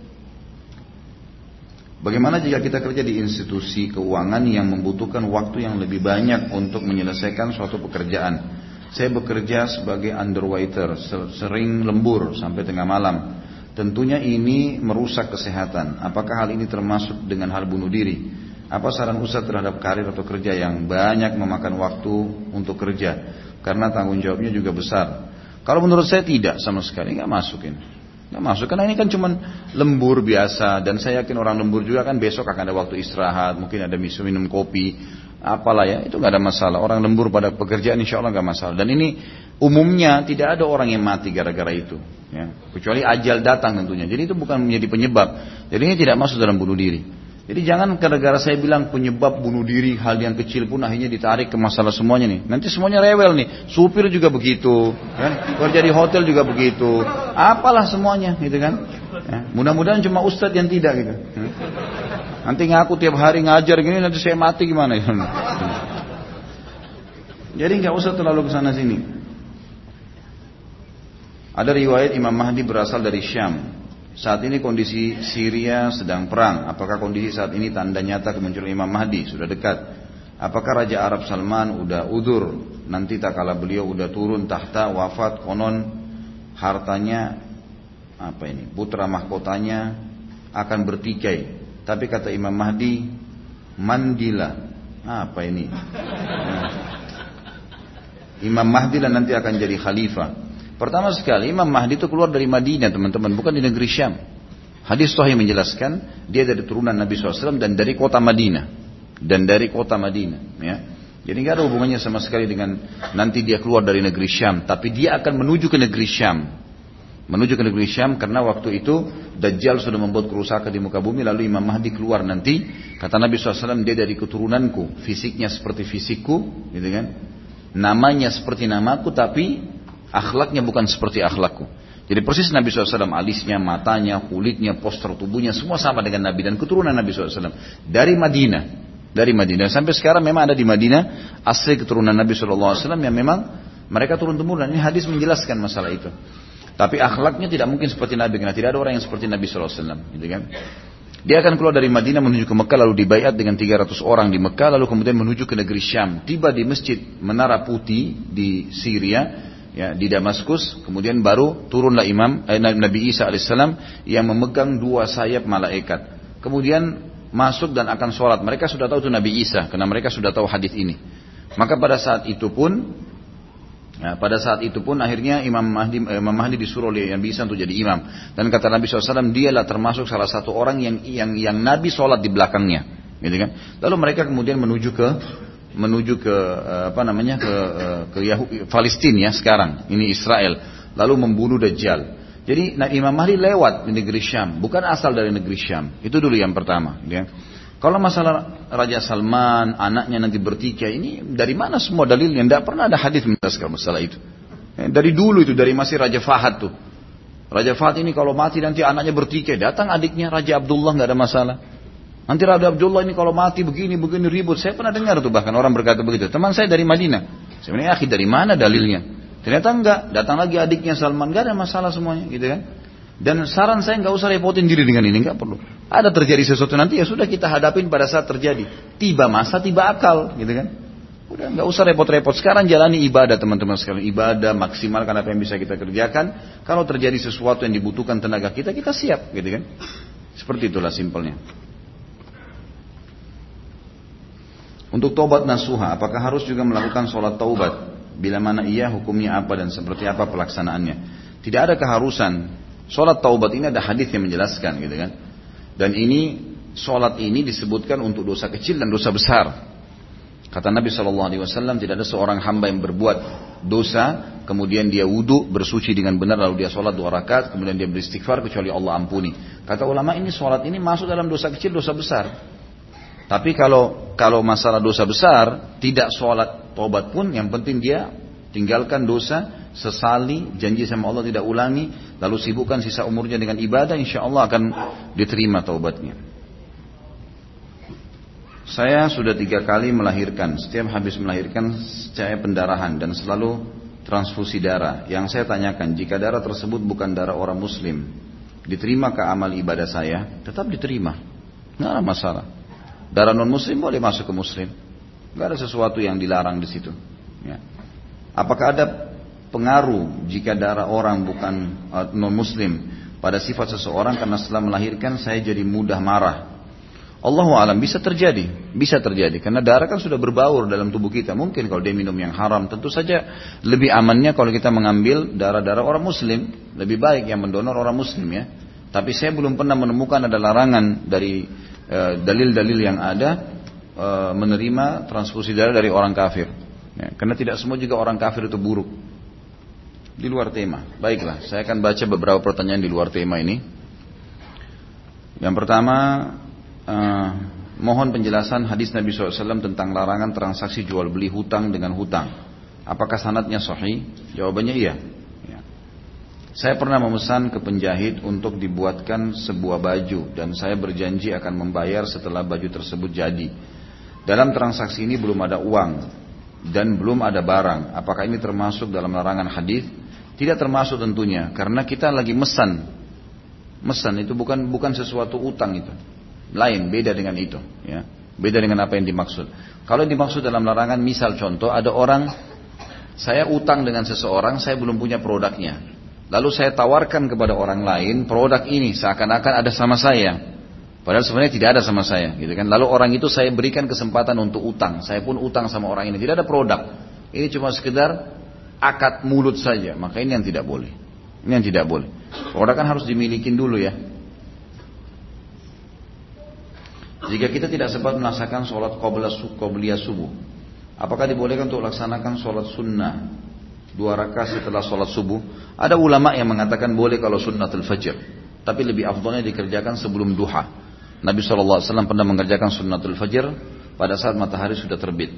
S1: Bagaimana jika kita kerja di institusi keuangan yang membutuhkan waktu yang lebih banyak untuk menyelesaikan suatu pekerjaan? Saya bekerja sebagai underwriter, sering lembur sampai tengah malam. Tentunya ini merusak kesehatan. Apakah hal ini termasuk dengan hal bunuh diri? Apa saran Ustaz terhadap karir atau kerja yang banyak memakan waktu untuk kerja? Karena tanggung jawabnya juga besar. Kalau menurut saya tidak sama sekali, nggak masukin. Nggak masuk karena ini kan cuma lembur biasa dan saya yakin orang lembur juga kan besok akan ada waktu istirahat, mungkin ada minum minum kopi, apalah ya itu nggak ada masalah. Orang lembur pada pekerjaan insya Allah nggak masalah. Dan ini umumnya tidak ada orang yang mati gara-gara itu, ya. kecuali ajal datang tentunya. Jadi itu bukan menjadi penyebab. Jadi ini tidak masuk dalam bunuh diri. Jadi jangan gara-gara saya bilang penyebab bunuh diri hal yang kecil pun akhirnya ditarik ke masalah semuanya nih. Nanti semuanya rewel nih. Supir juga begitu, kan? Kerja di hotel juga begitu. Apalah semuanya, gitu kan? Ya. Mudah-mudahan cuma ustadz yang tidak gitu. Ya. Nanti ngaku tiap hari ngajar gini nanti saya mati gimana ya? Jadi nggak usah terlalu ke sana sini. Ada riwayat Imam Mahdi berasal dari Syam. Saat ini kondisi Syria sedang perang. Apakah kondisi saat ini tanda nyata kemunculan Imam Mahdi sudah dekat? Apakah Raja Arab Salman udah udur? Nanti tak kala beliau udah turun tahta wafat konon hartanya apa ini? Putra mahkotanya akan bertikai. Tapi kata Imam Mahdi mandila. Apa ini? Imam Mahdi lah nanti akan jadi khalifah. Pertama sekali Imam Mahdi itu keluar dari Madinah teman-teman, bukan di negeri Syam. Hadis Sahih menjelaskan dia dari turunan Nabi SAW dan dari kota Madinah dan dari kota Madinah. Ya. Jadi nggak ada hubungannya sama sekali dengan nanti dia keluar dari negeri Syam, tapi dia akan menuju ke negeri Syam. Menuju ke negeri Syam karena waktu itu Dajjal sudah membuat kerusakan di muka bumi lalu Imam Mahdi keluar nanti kata Nabi SAW dia dari keturunanku fisiknya seperti fisikku gitu kan namanya seperti namaku tapi Akhlaknya bukan seperti akhlakku. Jadi persis Nabi SAW, alisnya, matanya, kulitnya, poster tubuhnya, semua sama dengan Nabi dan keturunan Nabi SAW. Dari Madinah. Dari Madinah. Sampai sekarang memang ada di Madinah, asli keturunan Nabi SAW yang memang mereka turun temurun. Ini hadis menjelaskan masalah itu. Tapi akhlaknya tidak mungkin seperti Nabi, karena tidak ada orang yang seperti Nabi SAW. Gitu kan? Dia akan keluar dari Madinah menuju ke Mekah lalu dibayat dengan 300 orang di Mekah lalu kemudian menuju ke negeri Syam. Tiba di masjid Menara Putih di Syria ya di Damaskus kemudian baru turunlah Imam eh, Nabi Isa alaihissalam yang memegang dua sayap malaikat. Kemudian masuk dan akan sholat. Mereka sudah tahu itu Nabi Isa karena mereka sudah tahu hadis ini. Maka pada saat itu pun ya, pada saat itu pun akhirnya Imam Mahdi, eh, Imam Mahdi disuruh oleh Nabi Isa untuk jadi imam. Dan kata Nabi SAW dialah termasuk salah satu orang yang yang yang Nabi sholat di belakangnya. Gitu kan? Lalu mereka kemudian menuju ke menuju ke eh, apa namanya ke eh, ke Yahudi, Palestina ya sekarang ini Israel lalu membunuh Dajjal. Jadi nah, Imam Mahdi lewat di negeri Syam, bukan asal dari negeri Syam. Itu dulu yang pertama. Ya. Kalau masalah Raja Salman, anaknya nanti bertikai, ini dari mana semua dalilnya? Tidak pernah ada hadis menjelaskan masalah itu. Ya, dari dulu itu, dari masih Raja Fahad tuh. Raja Fahad ini kalau mati nanti anaknya bertikai, datang adiknya Raja Abdullah nggak ada masalah. Nanti Raja Abdullah ini kalau mati begini begini ribut. Saya pernah dengar tuh bahkan orang berkata begitu. Teman saya dari Madinah. Sebenarnya akhir dari mana dalilnya? Ternyata enggak. Datang lagi adiknya Salman. Enggak ada masalah semuanya gitu kan. Dan saran saya nggak usah repotin diri dengan ini, nggak perlu. Ada terjadi sesuatu nanti ya sudah kita hadapin pada saat terjadi. Tiba masa, tiba akal, gitu kan. Udah nggak usah repot-repot. Sekarang jalani ibadah teman-teman sekalian. Ibadah maksimalkan apa yang bisa kita kerjakan. Kalau terjadi sesuatu yang dibutuhkan tenaga kita, kita siap, gitu kan. Seperti itulah simpelnya. Untuk tobat nasuha, apakah harus juga melakukan sholat taubat? Bila mana iya hukumnya apa dan seperti apa pelaksanaannya. Tidak ada keharusan. Sholat taubat ini ada hadis yang menjelaskan gitu kan. Dan ini sholat ini disebutkan untuk dosa kecil dan dosa besar. Kata Nabi Shallallahu Alaihi Wasallam tidak ada seorang hamba yang berbuat dosa kemudian dia wudhu bersuci dengan benar lalu dia sholat dua rakaat kemudian dia beristighfar kecuali Allah ampuni. Kata ulama ini sholat ini masuk dalam dosa kecil dosa besar. Tapi kalau kalau masalah dosa besar tidak sholat tobat pun yang penting dia tinggalkan dosa sesali janji sama Allah tidak ulangi lalu sibukkan sisa umurnya dengan ibadah insya Allah akan diterima taubatnya. Saya sudah tiga kali melahirkan. Setiap habis melahirkan saya pendarahan dan selalu transfusi darah. Yang saya tanyakan, jika darah tersebut bukan darah orang muslim, diterima ke amal ibadah saya? Tetap diterima. Nggak ada masalah. Darah non muslim boleh masuk ke muslim. Nggak ada sesuatu yang dilarang di situ. Ya. Apakah ada pengaruh jika darah orang bukan uh, non muslim pada sifat seseorang karena setelah melahirkan saya jadi mudah marah Allah alam bisa terjadi, bisa terjadi karena darah kan sudah berbaur dalam tubuh kita. Mungkin kalau dia minum yang haram, tentu saja lebih amannya kalau kita mengambil darah-darah orang muslim, lebih baik yang mendonor orang muslim ya. Tapi saya belum pernah menemukan ada larangan dari eh, dalil-dalil uh, yang ada uh, menerima transfusi darah dari orang kafir. Ya, karena tidak semua juga orang kafir itu buruk. Di luar tema. Baiklah, saya akan baca beberapa pertanyaan di luar tema ini. Yang pertama, uh, mohon penjelasan hadis Nabi SAW tentang larangan transaksi jual beli hutang dengan hutang. Apakah sanatnya sahih? Jawabannya iya. Ya. Saya pernah memesan ke penjahit untuk dibuatkan sebuah baju dan saya berjanji akan membayar setelah baju tersebut jadi. Dalam transaksi ini belum ada uang dan belum ada barang. Apakah ini termasuk dalam larangan hadis? Tidak termasuk tentunya karena kita lagi mesan. Mesan itu bukan bukan sesuatu utang itu lain beda dengan itu ya beda dengan apa yang dimaksud kalau dimaksud dalam larangan misal contoh ada orang saya utang dengan seseorang saya belum punya produknya lalu saya tawarkan kepada orang lain produk ini seakan-akan ada sama saya. Padahal sebenarnya tidak ada sama saya gitu kan? Lalu orang itu saya berikan kesempatan untuk utang. Saya pun utang sama orang ini. Tidak ada produk. Ini cuma sekedar akad mulut saja. Maka ini yang tidak boleh. Ini yang tidak boleh. Produk kan harus dimiliki dulu ya. Jika kita tidak sempat melaksanakan sholat qobliyah subuh, apakah dibolehkan untuk laksanakan sholat sunnah dua rakaat setelah sholat subuh? Ada ulama yang mengatakan boleh kalau sunnatul fajr, tapi lebih afdolnya dikerjakan sebelum duha. Nabi SAW pernah mengerjakan sunnatul fajr pada saat matahari sudah terbit.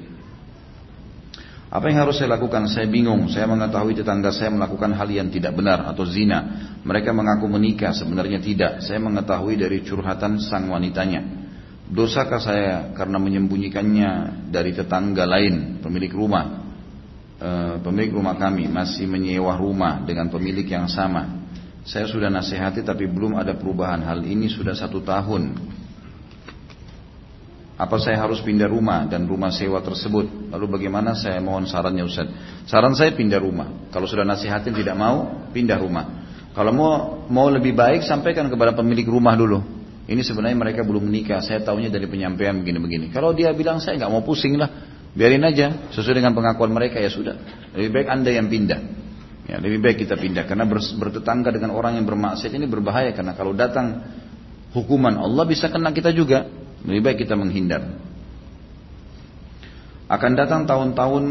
S1: Apa yang harus saya lakukan? Saya bingung. Saya mengetahui tetangga saya melakukan hal yang tidak benar atau zina. Mereka mengaku menikah, sebenarnya tidak. Saya mengetahui dari curhatan sang wanitanya. Dosakah saya karena menyembunyikannya dari tetangga lain, pemilik rumah, e, pemilik rumah kami masih menyewa rumah dengan pemilik yang sama. Saya sudah nasihati tapi belum ada perubahan. Hal ini sudah satu tahun. Apa saya harus pindah rumah dan rumah sewa tersebut? Lalu bagaimana saya mohon sarannya Ustaz? Saran saya pindah rumah. Kalau sudah nasihatin tidak mau, pindah rumah. Kalau mau mau lebih baik sampaikan kepada pemilik rumah dulu. Ini sebenarnya mereka belum menikah. Saya tahunya dari penyampaian begini-begini. Kalau dia bilang saya nggak mau pusing lah, biarin aja sesuai dengan pengakuan mereka ya sudah. Lebih baik anda yang pindah. Ya, lebih baik kita pindah karena bertetangga dengan orang yang bermaksiat ini berbahaya karena kalau datang hukuman Allah bisa kena kita juga. Lebih baik kita menghindar. Akan datang tahun-tahun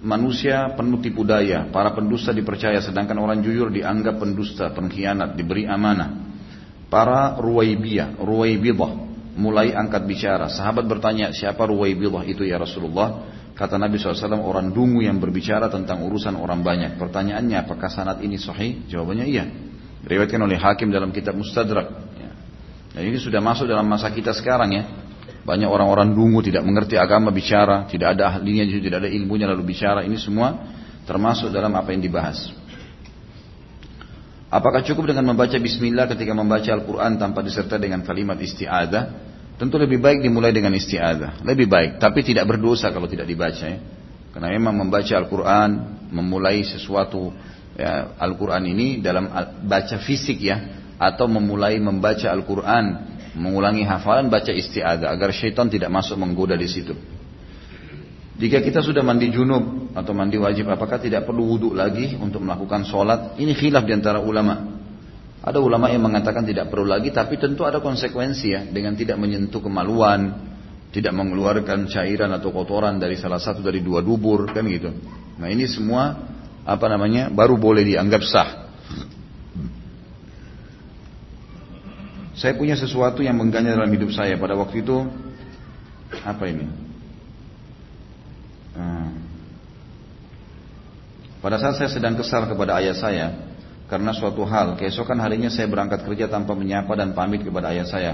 S1: manusia penuh tipu daya, para pendusta dipercaya sedangkan orang jujur dianggap pendusta, pengkhianat, diberi amanah para Ruwaibiyah, Ruwaibidah mulai angkat bicara. Sahabat bertanya, siapa Ruwaibidah itu ya Rasulullah? Kata Nabi SAW, orang dungu yang berbicara tentang urusan orang banyak. Pertanyaannya, apakah sanat ini sahih? Jawabannya iya. Riwayatkan oleh Hakim dalam kitab Mustadrak. Ya. Dan ini sudah masuk dalam masa kita sekarang ya. Banyak orang-orang dungu tidak mengerti agama bicara, tidak ada ahlinya, tidak ada ilmunya lalu bicara. Ini semua termasuk dalam apa yang dibahas. Apakah cukup dengan membaca bismillah ketika membaca Al-Quran tanpa disertai dengan kalimat isti'adah? Tentu lebih baik dimulai dengan isti'adah. Lebih baik, tapi tidak berdosa kalau tidak dibaca ya. Karena memang membaca Al-Quran, memulai sesuatu ya, Al-Quran ini dalam baca fisik ya. Atau memulai membaca Al-Quran, mengulangi hafalan, baca isti'adah. Agar syaitan tidak masuk menggoda di situ. Jika kita sudah mandi junub atau mandi wajib, apakah tidak perlu wudhu lagi untuk melakukan sholat? Ini khilaf di antara ulama. Ada ulama yang mengatakan tidak perlu lagi, tapi tentu ada konsekuensi ya dengan tidak menyentuh kemaluan, tidak mengeluarkan cairan atau kotoran dari salah satu dari dua dubur, kan gitu. Nah ini semua apa namanya baru boleh dianggap sah. Saya punya sesuatu yang mengganjal dalam hidup saya pada waktu itu apa ini? Hmm. Pada saat saya sedang kesal kepada ayah saya karena suatu hal, keesokan harinya saya berangkat kerja tanpa menyapa dan pamit kepada ayah saya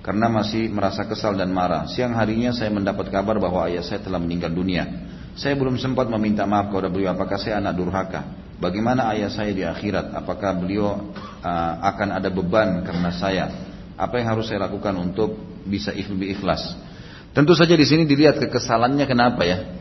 S1: karena masih merasa kesal dan marah. Siang harinya saya mendapat kabar bahwa ayah saya telah meninggal dunia. Saya belum sempat meminta maaf kepada beliau apakah saya anak durhaka. Bagaimana ayah saya di akhirat? Apakah beliau uh, akan ada beban karena saya? Apa yang harus saya lakukan untuk bisa lebih ikhlas? Tentu saja di sini dilihat kekesalannya kenapa ya?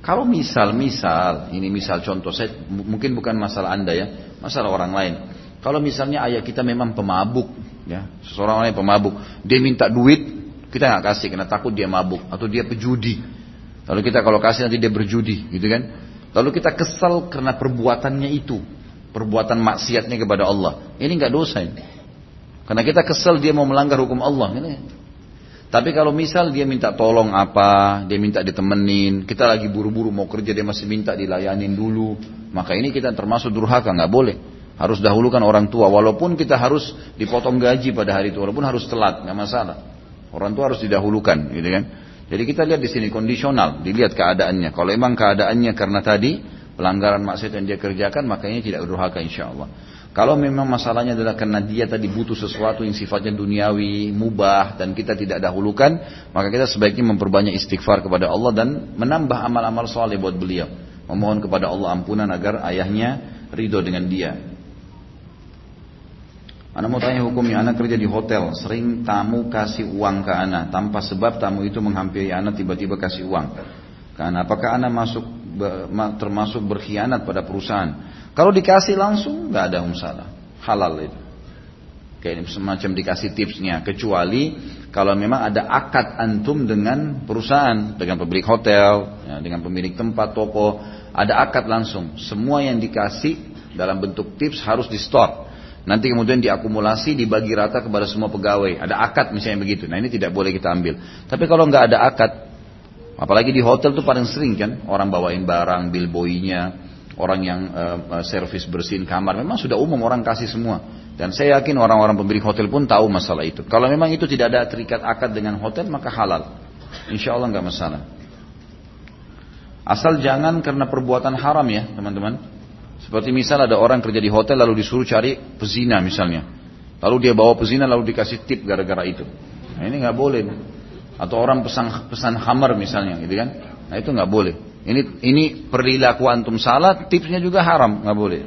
S1: Kalau misal-misal, ini misal contoh, saya mungkin bukan masalah anda ya, masalah orang lain. Kalau misalnya ayah kita memang pemabuk, ya, seseorang lain pemabuk, dia minta duit, kita nggak kasih karena takut dia mabuk atau dia pejudi. Lalu kita kalau kasih nanti dia berjudi, gitu kan? Lalu kita kesal karena perbuatannya itu, perbuatan maksiatnya kepada Allah. Ini nggak dosa ini. Karena kita kesal dia mau melanggar hukum Allah. Ini tapi kalau misal dia minta tolong apa, dia minta ditemenin, kita lagi buru-buru mau kerja dia masih minta dilayanin dulu, maka ini kita termasuk durhaka, nggak boleh. Harus dahulukan orang tua, walaupun kita harus dipotong gaji pada hari itu, walaupun harus telat, nggak masalah. Orang tua harus didahulukan, gitu kan? Jadi kita lihat di sini kondisional, dilihat keadaannya. Kalau emang keadaannya karena tadi pelanggaran maksiat yang dia kerjakan, makanya tidak durhaka insya Allah. Kalau memang masalahnya adalah karena dia tadi butuh sesuatu yang sifatnya duniawi, mubah, dan kita tidak dahulukan, maka kita sebaiknya memperbanyak istighfar kepada Allah dan menambah amal-amal soleh buat beliau. Memohon kepada Allah ampunan agar ayahnya ridho dengan dia. Anak mau tanya hukumnya, anak kerja di hotel, sering tamu kasih uang ke anak, tanpa sebab tamu itu menghampiri anak tiba-tiba kasih uang. Karena apakah anak masuk termasuk berkhianat pada perusahaan? Kalau dikasih langsung nggak ada masalah, halal itu. Kayak semacam dikasih tipsnya, kecuali kalau memang ada akad antum dengan perusahaan, dengan pemilik hotel, ya, dengan pemilik tempat toko, ada akad langsung. Semua yang dikasih dalam bentuk tips harus di store. Nanti kemudian diakumulasi, dibagi rata kepada semua pegawai. Ada akad misalnya begitu. Nah ini tidak boleh kita ambil. Tapi kalau nggak ada akad, apalagi di hotel tuh paling sering kan orang bawain barang, bill boynya, orang yang uh, servis bersihin kamar. Memang sudah umum orang kasih semua. Dan saya yakin orang-orang pemilik hotel pun tahu masalah itu. Kalau memang itu tidak ada terikat akad dengan hotel maka halal. Insya Allah nggak masalah. Asal jangan karena perbuatan haram ya teman-teman. Seperti misal ada orang kerja di hotel lalu disuruh cari pezina misalnya. Lalu dia bawa pezina lalu dikasih tip gara-gara itu. Nah ini nggak boleh. Atau orang pesan pesan hammer misalnya gitu kan. Nah itu nggak boleh. Ini ini perilaku antum salah, tipsnya juga haram, nggak boleh.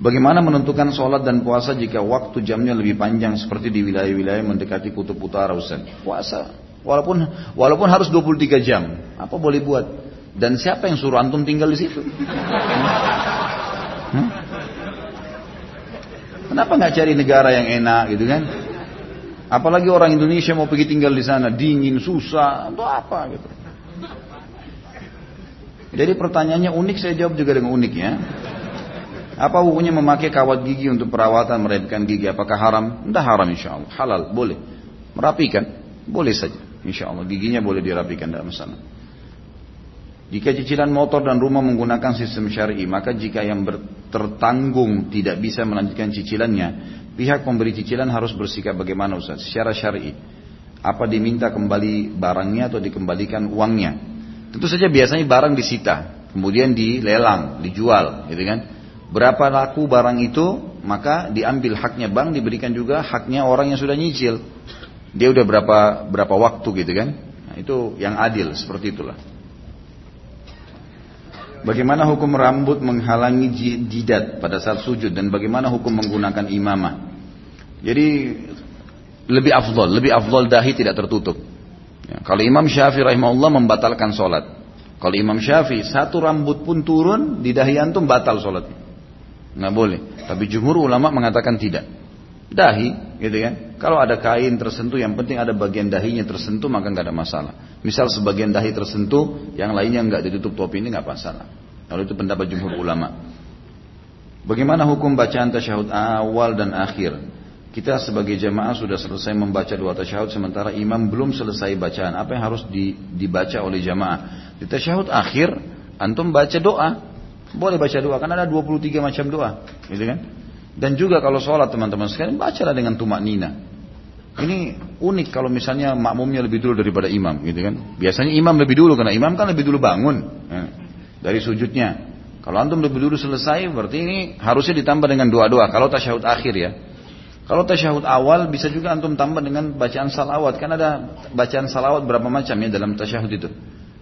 S1: Bagaimana menentukan sholat dan puasa jika waktu jamnya lebih panjang seperti di wilayah-wilayah mendekati kutub utara Ustaz? Puasa, walaupun walaupun harus 23 jam, apa boleh buat? Dan siapa yang suruh antum tinggal di situ? Hmm? Kenapa nggak cari negara yang enak gitu kan? Apalagi orang Indonesia mau pergi tinggal di sana, dingin, susah, atau apa gitu. Jadi pertanyaannya unik, saya jawab juga dengan unik ya. Apa hukumnya memakai kawat gigi untuk perawatan merapikan gigi? Apakah haram? Tidak haram insya Allah. Halal, boleh. Merapikan, boleh saja. Insya Allah giginya boleh dirapikan dalam sana. Jika cicilan motor dan rumah menggunakan sistem syari, maka jika yang tertanggung tidak bisa melanjutkan cicilannya, pihak pemberi cicilan harus bersikap bagaimana Ustaz? Secara syari. Apa diminta kembali barangnya atau dikembalikan uangnya? Tentu saja biasanya barang disita, kemudian dilelang, dijual, gitu kan? Berapa laku barang itu, maka diambil haknya bank, diberikan juga haknya orang yang sudah nyicil. Dia udah berapa berapa waktu gitu kan? Nah, itu yang adil seperti itulah. Bagaimana hukum rambut menghalangi jidat pada saat sujud dan bagaimana hukum menggunakan imamah? Jadi lebih afdol, lebih afdol dahi tidak tertutup. Ya, kalau Imam Syafi'i rahimahullah membatalkan sholat. Kalau Imam Syafi'i satu rambut pun turun di dahi antum batal sholat. Nggak boleh. Tapi jumhur ulama mengatakan tidak. Dahi gitu kan? Kalau ada kain tersentuh, yang penting ada bagian dahinya tersentuh, maka nggak ada masalah. Misal sebagian dahi tersentuh, yang lainnya nggak ditutup topi ini nggak masalah. Kalau itu pendapat jumhur ulama. Bagaimana hukum bacaan tasyahud awal dan akhir? Kita sebagai jamaah sudah selesai membaca dua tasyahud sementara imam belum selesai bacaan. Apa yang harus dibaca oleh jamaah? Di tasyahud akhir, antum baca doa. Boleh baca doa, karena ada 23 macam doa. Gitu kan? Dan juga kalau sholat teman-teman sekalian bacalah dengan tumak nina. Ini unik kalau misalnya makmumnya lebih dulu daripada imam, gitu kan? Biasanya imam lebih dulu karena imam kan lebih dulu bangun ya, dari sujudnya. Kalau antum lebih dulu selesai, berarti ini harusnya ditambah dengan doa-doa. Kalau tasyahud akhir ya. Kalau tasyahud awal bisa juga antum tambah dengan bacaan salawat. Kan ada bacaan salawat berapa macam ya dalam tasyahud itu.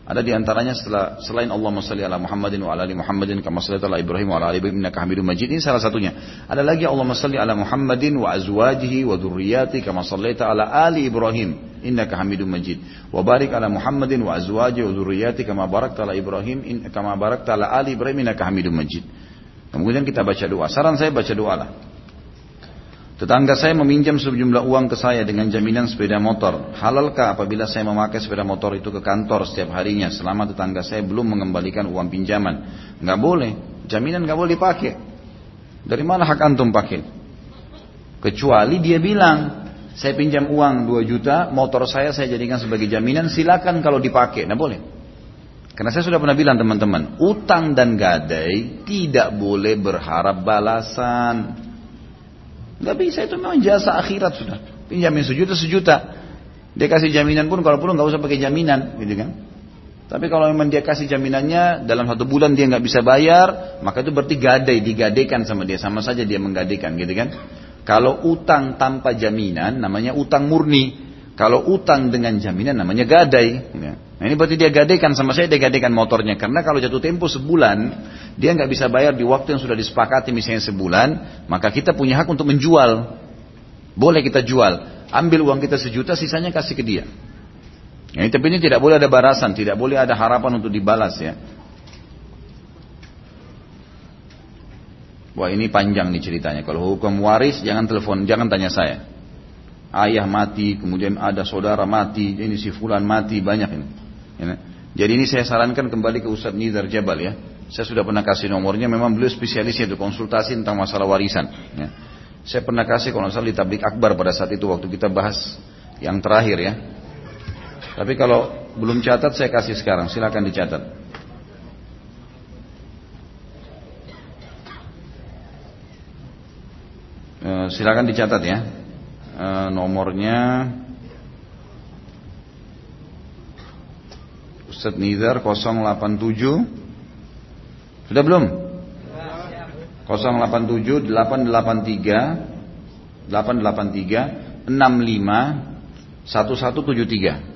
S1: Ada di antaranya setelah selain Allah salli ala Muhammadin wa ala ali Muhammadin kama sallaita ala Ibrahim wa ala ali Ibrahim innaka Hamidum Majid. Ini salah satunya. Ada lagi Allah salli ala Muhammadin wa azwajihi wa dzurriyyati kama sallaita ala ali Ibrahim innaka Hamidum Majid. Wa barik ala Muhammadin wa azwajihi wa dzurriyyati kama barakta ala Ibrahim in, kama barakta ala ali Ibrahim innaka Hamidum Majid. Kemudian kita baca doa. Saran saya baca doa lah. Tetangga saya meminjam sejumlah uang ke saya dengan jaminan sepeda motor. Halalkah apabila saya memakai sepeda motor itu ke kantor setiap harinya selama tetangga saya belum mengembalikan uang pinjaman? Nggak boleh. Jaminan nggak boleh dipakai. Dari mana hak antum pakai? Kecuali dia bilang, saya pinjam uang 2 juta, motor saya saya jadikan sebagai jaminan, silakan kalau dipakai. Nah boleh. Karena saya sudah pernah bilang teman-teman, utang dan gadai tidak boleh berharap balasan. Gak bisa itu memang jasa akhirat sudah. Pinjamin sejuta sejuta. Dia kasih jaminan pun kalau perlu nggak usah pakai jaminan, gitu kan? Tapi kalau memang dia kasih jaminannya dalam satu bulan dia nggak bisa bayar, maka itu berarti gadai, digadaikan sama dia, sama saja dia menggadaikan, gitu kan? Kalau utang tanpa jaminan namanya utang murni. Kalau utang dengan jaminan namanya gadai. Ya. Nah ini berarti dia gadaikan sama saya dia gadaikan motornya. Karena kalau jatuh tempo sebulan dia nggak bisa bayar di waktu yang sudah disepakati misalnya sebulan, maka kita punya hak untuk menjual. Boleh kita jual. Ambil uang kita sejuta, sisanya kasih ke dia. Ya, tapi ini tidak boleh ada barasan, tidak boleh ada harapan untuk dibalas ya. Wah ini panjang nih ceritanya. Kalau hukum waris jangan telepon, jangan tanya saya ayah mati, kemudian ada saudara mati, ini si fulan mati, banyak ini. Ya. Jadi ini saya sarankan kembali ke Ustadz Nizar Jabal ya. Saya sudah pernah kasih nomornya, memang beliau spesialisnya itu konsultasi tentang masalah warisan. Ya. Saya pernah kasih kalau salah di tablik akbar pada saat itu waktu kita bahas yang terakhir ya. Tapi kalau belum catat saya kasih sekarang, silakan dicatat. Eh, silakan dicatat ya e, nomornya Ustadz Nizar 087 Sudah belum? 087 883 883 65 1173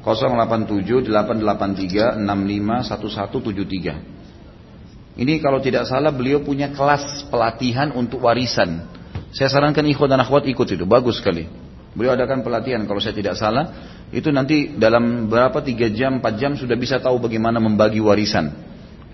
S1: 087 883 65 1173 Ini kalau tidak salah beliau punya kelas pelatihan untuk warisan. Saya sarankan ikhwan dan akhwat ikut itu, bagus sekali. Beliau adakan pelatihan. Kalau saya tidak salah, itu nanti dalam berapa tiga jam, empat jam sudah bisa tahu bagaimana membagi warisan.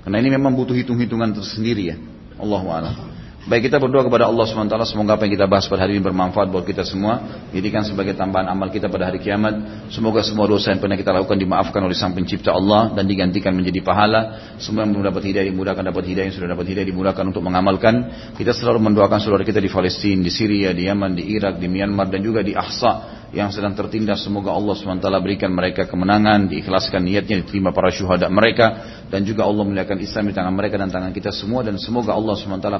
S1: Karena ini memang butuh hitung-hitungan tersendiri ya. Allahu a'lam. Baik kita berdoa kepada Allah SWT semoga apa yang kita bahas pada hari ini bermanfaat buat kita semua. Jadikan sebagai tambahan amal kita pada hari kiamat. Semoga semua dosa yang pernah kita lakukan dimaafkan oleh Sang Pencipta Allah dan digantikan menjadi pahala. Semua yang belum dapat hidayah dimudahkan dapat hidayah, yang sudah dapat hidayah dimudahkan untuk mengamalkan. Kita selalu mendoakan saudara kita di Palestina, di Syria, di Yaman, di Irak, di Myanmar dan juga di Ahsa yang sedang tertindas semoga Allah SWT berikan mereka kemenangan diikhlaskan niatnya diterima para syuhada mereka dan juga Allah melihatkan Islam di tangan mereka dan tangan kita semua dan semoga Allah SWT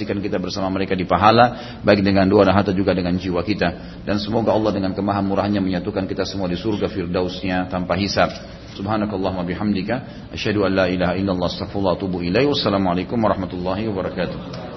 S1: partisipasikan kita bersama mereka di pahala baik dengan doa dan harta juga dengan jiwa kita. Dan semoga Allah dengan kemahamurahnya menyatukan kita semua di surga firdausnya tanpa hisab. Subhanakallahumma bihamdika asyhadu an la ilaha illallah astaghfirullah wa atubu wassalamualaikum warahmatullahi wabarakatuh